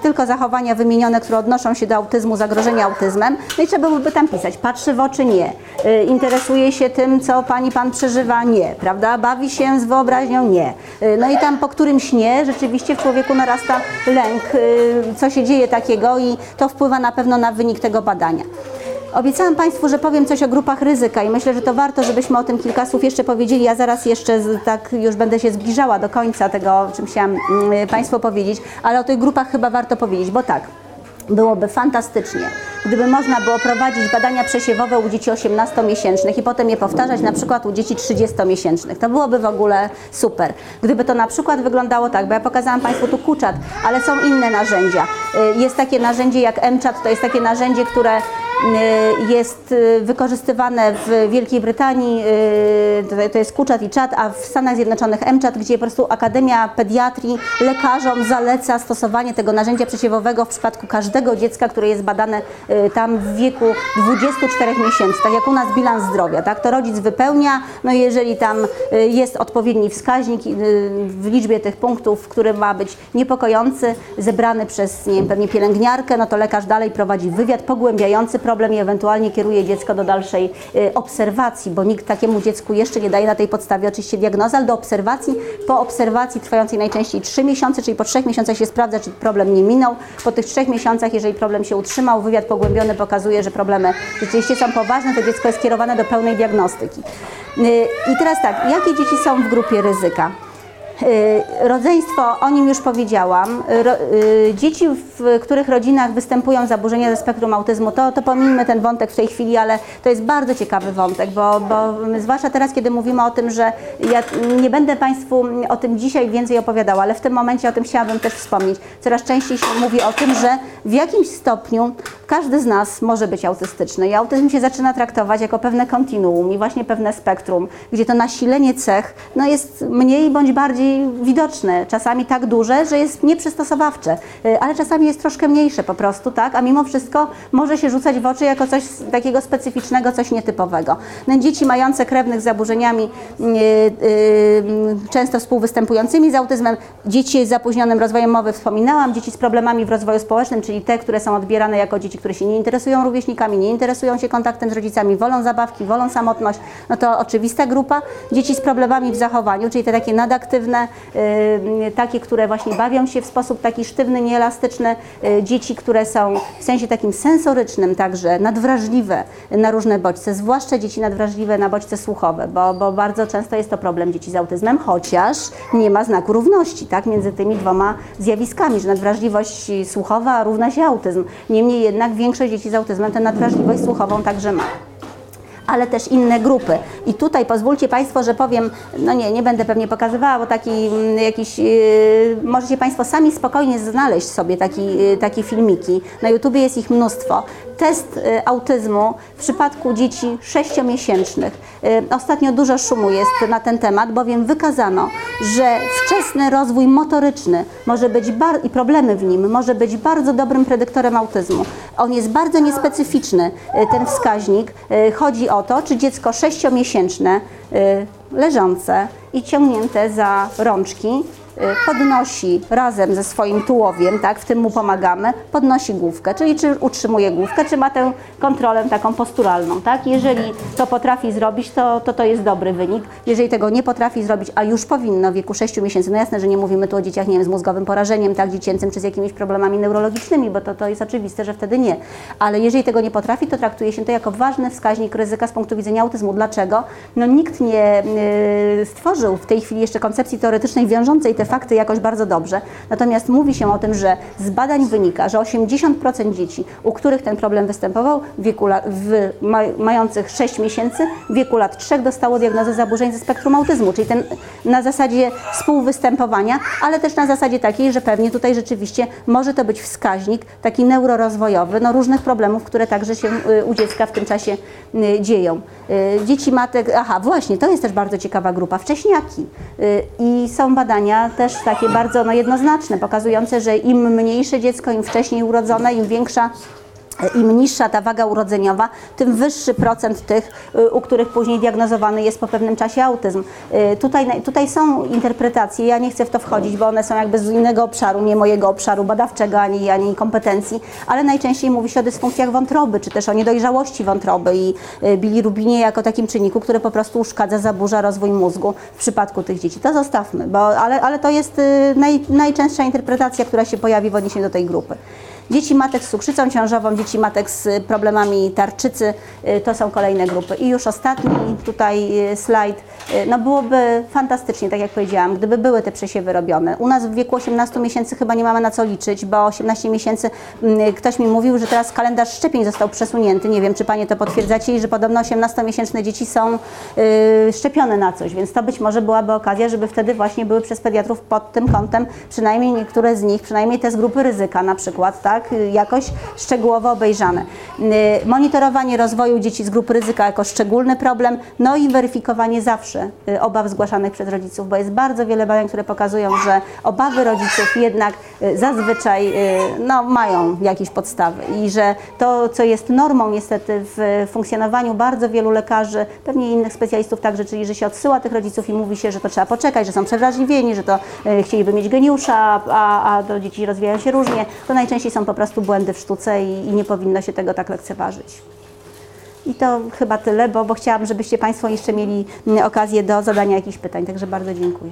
tylko zachowania wymienione, które odnoszą się do autyzmu, zagrożenia autyzmem, no i trzeba byłoby tam pisać, patrzy w oczy nie, y, interesuje się tym, co pani, pan przeżywa nie, prawda, bawi się z wyobraźnią nie. Y, no i tam po którymś nie rzeczywiście w człowieku narasta lęk, y, co się dzieje takiego i to wpływa na pewno na wynik tego badania. Obiecałam Państwu, że powiem coś o grupach ryzyka i myślę, że to warto, żebyśmy o tym kilka słów jeszcze powiedzieli. Ja zaraz jeszcze tak już będę się zbliżała do końca tego, o czym chciałam mm, Państwu powiedzieć, ale o tych grupach chyba warto powiedzieć, bo tak, byłoby fantastycznie, gdyby można było prowadzić badania przesiewowe u dzieci 18-miesięcznych i potem je powtarzać na przykład u dzieci 30-miesięcznych. To byłoby w ogóle super. Gdyby to na przykład wyglądało tak, bo ja pokazałam Państwu tu kuczat, ale są inne narzędzia. Y, Jest takie narzędzie jak MCHAT, to jest takie narzędzie, które jest y, wykorzystywane w Wielkiej Brytanii, y, to- jest kuczat i czat, a w Stanach Zjednoczonych MCHAT, gdzie po prostu Akademia Pediatrii lekarzom zaleca stosowanie tego narzędzia przesiewowego w przypadku każdego dziecka, które jest badane y, tam w wieku 24 miesięcy, tak jak u nas bilans zdrowia, tak? To rodzic wypełnia, no jeżeli tam y, jest odpowiedni wskaźnik y, w liczbie tych punktów, który ma być niepokojący, zebrany przez, nie wiem, pewnie pielęgniarkę, no to lekarz dalej prowadzi wywiad pogłębiający problem i ewentualnie kieruje dziecko do dalszej y, obserwacji, bo nikt takiemu dziecku jeszcze nie daje na tej podstawie oczywiście diagnozy, ale do obserwacji, po obserwacji trwającej najczęściej 3 miesiące, czyli po 3 miesiącach się sprawdza, czy problem nie minął. Po tych 3 miesiącach, jeżeli problem się utrzymał, wywiad pogłębiony pokazuje, że problemy rzeczywiście są poważne, to dziecko jest kierowane do pełnej diagnostyki. Y, I teraz tak, jakie dzieci są w grupie ryzyka? Y, Rodzeństwo, o nim już powiedziałam. Y, dzieci, w których rodzinach występują zaburzenia ze spektrum autyzmu, to, to pomijmy ten wątek w tej chwili, ale to jest bardzo ciekawy wątek, bo, bo zwłaszcza teraz, kiedy mówimy o tym, że ja nie będę Państwu o tym dzisiaj więcej opowiadała, ale w tym momencie o tym chciałabym też wspomnieć. Coraz częściej się mówi o tym, że w jakimś stopniu każdy z nas może być autystyczny i autyzm się zaczyna traktować jako pewne kontinuum i właśnie pewne spektrum, gdzie to nasilenie cech no, jest mniej bądź bardziej widoczne, czasami tak duże, że jest nieprzystosowawcze, y, ale czasami jest troszkę mniejsze po prostu, tak, a mimo wszystko może się rzucać w oczy jako coś takiego specyficznego, coś nietypowego. No, dzieci mające krewnych z zaburzeniami y, y, często współwystępującymi z autyzmem, dzieci z zapóźnionym rozwojem mowy wspominałam, dzieci z problemami w rozwoju społecznym, czyli te, które są odbierane jako dzieci, które się nie interesują rówieśnikami, nie interesują się kontaktem z rodzicami, wolą zabawki, wolą samotność, no to oczywista grupa. Dzieci z problemami w zachowaniu, czyli te takie nadaktywne, nieelastyczne, y, takie, które właśnie bawią się w sposób taki sztywny, nieelastyczny, y, dzieci, które są w sensie takim sensorycznym także nadwrażliwe na różne bodźce, zwłaszcza dzieci nadwrażliwe na bodźce słuchowe, bo, bo bardzo często jest to problem dzieci z autyzmem, chociaż nie ma znaku równości tak, między tymi dwoma zjawiskami, że nadwrażliwość słuchowa równa się autyzm. Niemniej jednak większość dzieci z autyzmem tę nadwrażliwość słuchową także ma ale też inne grupy. I tutaj pozwólcie Państwo, że powiem, no nie, nie będę pewnie pokazywała, bo taki mm, jakiś, yy, możecie Państwo sami spokojnie znaleźć sobie taki, yy, takie filmiki. Na YouTubie jest ich mnóstwo. Test yy, autyzmu w przypadku dzieci sześciomiesięcznych. Yy, ostatnio dużo szumu jest na ten temat, bowiem wykazano, że wczesny rozwój motoryczny może być i problemy w nim może być bardzo dobrym predyktorem autyzmu. On jest bardzo niespecyficzny, yy, ten wskaźnik. Chodzi o to, czy dziecko sześciomiesięczne, y, leżące i ciągnięte za rączki, y, podnosi razem ze swoim tułowiem, tak, w tym mu pomagamy, podnosi główkę, czyli czy utrzymuje główkę, czy ma tę kontrolę taką posturalną, tak? Jeżeli to potrafi zrobić, to, to to jest dobry wynik. Jeżeli tego nie potrafi zrobić, a już powinno w wieku 6 miesięcy, no jasne, że nie mówimy tu o dzieciach, nie wiem, z mózgowym porażeniem, tak, dziecięcym, czy z jakimiś problemami neurologicznymi, bo to, to jest oczywiste, że wtedy nie. Ale jeżeli tego nie potrafi, to traktuje się to jako ważny wskaźnik ryzyka z punktu widzenia autyzmu. Dlaczego? No nikt nie y, stworzył w tej chwili jeszcze koncepcji teoretycznej wiążącej te fakty jakoś bardzo dobrze. Natomiast mówi się o tym, że z badań wynika, że 80% dzieci, u których ten problem występował, wieku w, ma, mających 6 miesięcy, w wieku lat 3 dostało diagnozę zaburzeń ze spektrum autyzmu, czyli ten na zasadzie współwystępowania, ale też na zasadzie takiej, że pewnie tutaj rzeczywiście może to być wskaźnik taki neurorozwojowy, no różnych problemów, które także się y, u dziecka w tym czasie y, dzieją. Y, Dzieci matek, aha, właśnie, to jest też bardzo ciekawa grupa, wcześniaki. I są badania też takie bardzo no, jednoznaczne, pokazujące, że im mniejsze dziecko, im wcześniej urodzone, im większa im niższa ta waga urodzeniowa, tym wyższy procent tych, y, u których później diagnozowany jest po pewnym czasie autyzm. Y, Tutaj, tutaj są interpretacje, ja nie chcę w to wchodzić, bo one są jakby z innego obszaru, nie mojego obszaru badawczego ani, ani kompetencji, ale najczęściej mówi się o dysfunkcjach wątroby, czy też o niedojrzałości wątroby i y, bilirubinie jako takim czynniku, który po prostu uszkadza, zaburza rozwój mózgu w przypadku tych dzieci. To zostawmy, bo, ale, ale to jest naj, najczęstsza interpretacja, która się pojawi w odniesieniu do tej grupy. Dzieci matek z cukrzycą ciążową, dzieci matek z problemami tarczycy, y, to są kolejne grupy. I już ostatni tutaj y, slajd. Y, No byłoby fantastycznie, tak jak powiedziałam, gdyby były te przesiewy robione. U nas w wieku 18 miesięcy chyba nie mamy na co liczyć, bo 18 miesięcy mm, ktoś mi mówił, że teraz kalendarz szczepień został przesunięty. Nie wiem, czy Panie to potwierdzacie i że podobno 18-miesięczne dzieci są y, szczepione na coś, więc to być może byłaby okazja, żeby wtedy właśnie były przez pediatrów pod tym kątem, przynajmniej niektóre z nich, przynajmniej te z grupy ryzyka na przykład, tak, y, jakoś szczegółowo obejrzane. Y, monitorowanie rozwoju dzieci z grupy ryzyka jako szczególny problem, no i weryfikowanie zawsze y, obaw zgłaszanych przez rodziców, bo jest bardzo wiele badań, które pokazują, że obawy rodziców jednak zazwyczaj no, mają jakieś podstawy i że to, co jest normą niestety w funkcjonowaniu bardzo wielu lekarzy, pewnie innych specjalistów także, czyli że się odsyła tych rodziców i mówi się, że to trzeba poczekać, że są przewrażliwieni, że to chcieliby mieć geniusza, a, a dzieci rozwijają się różnie, to najczęściej są po prostu błędy w sztuce i, i nie powinno się tego tak lekceważyć. I to chyba tyle, bo, bo chciałam, żebyście Państwo jeszcze mieli mm, okazję do zadania jakichś pytań, także bardzo dziękuję.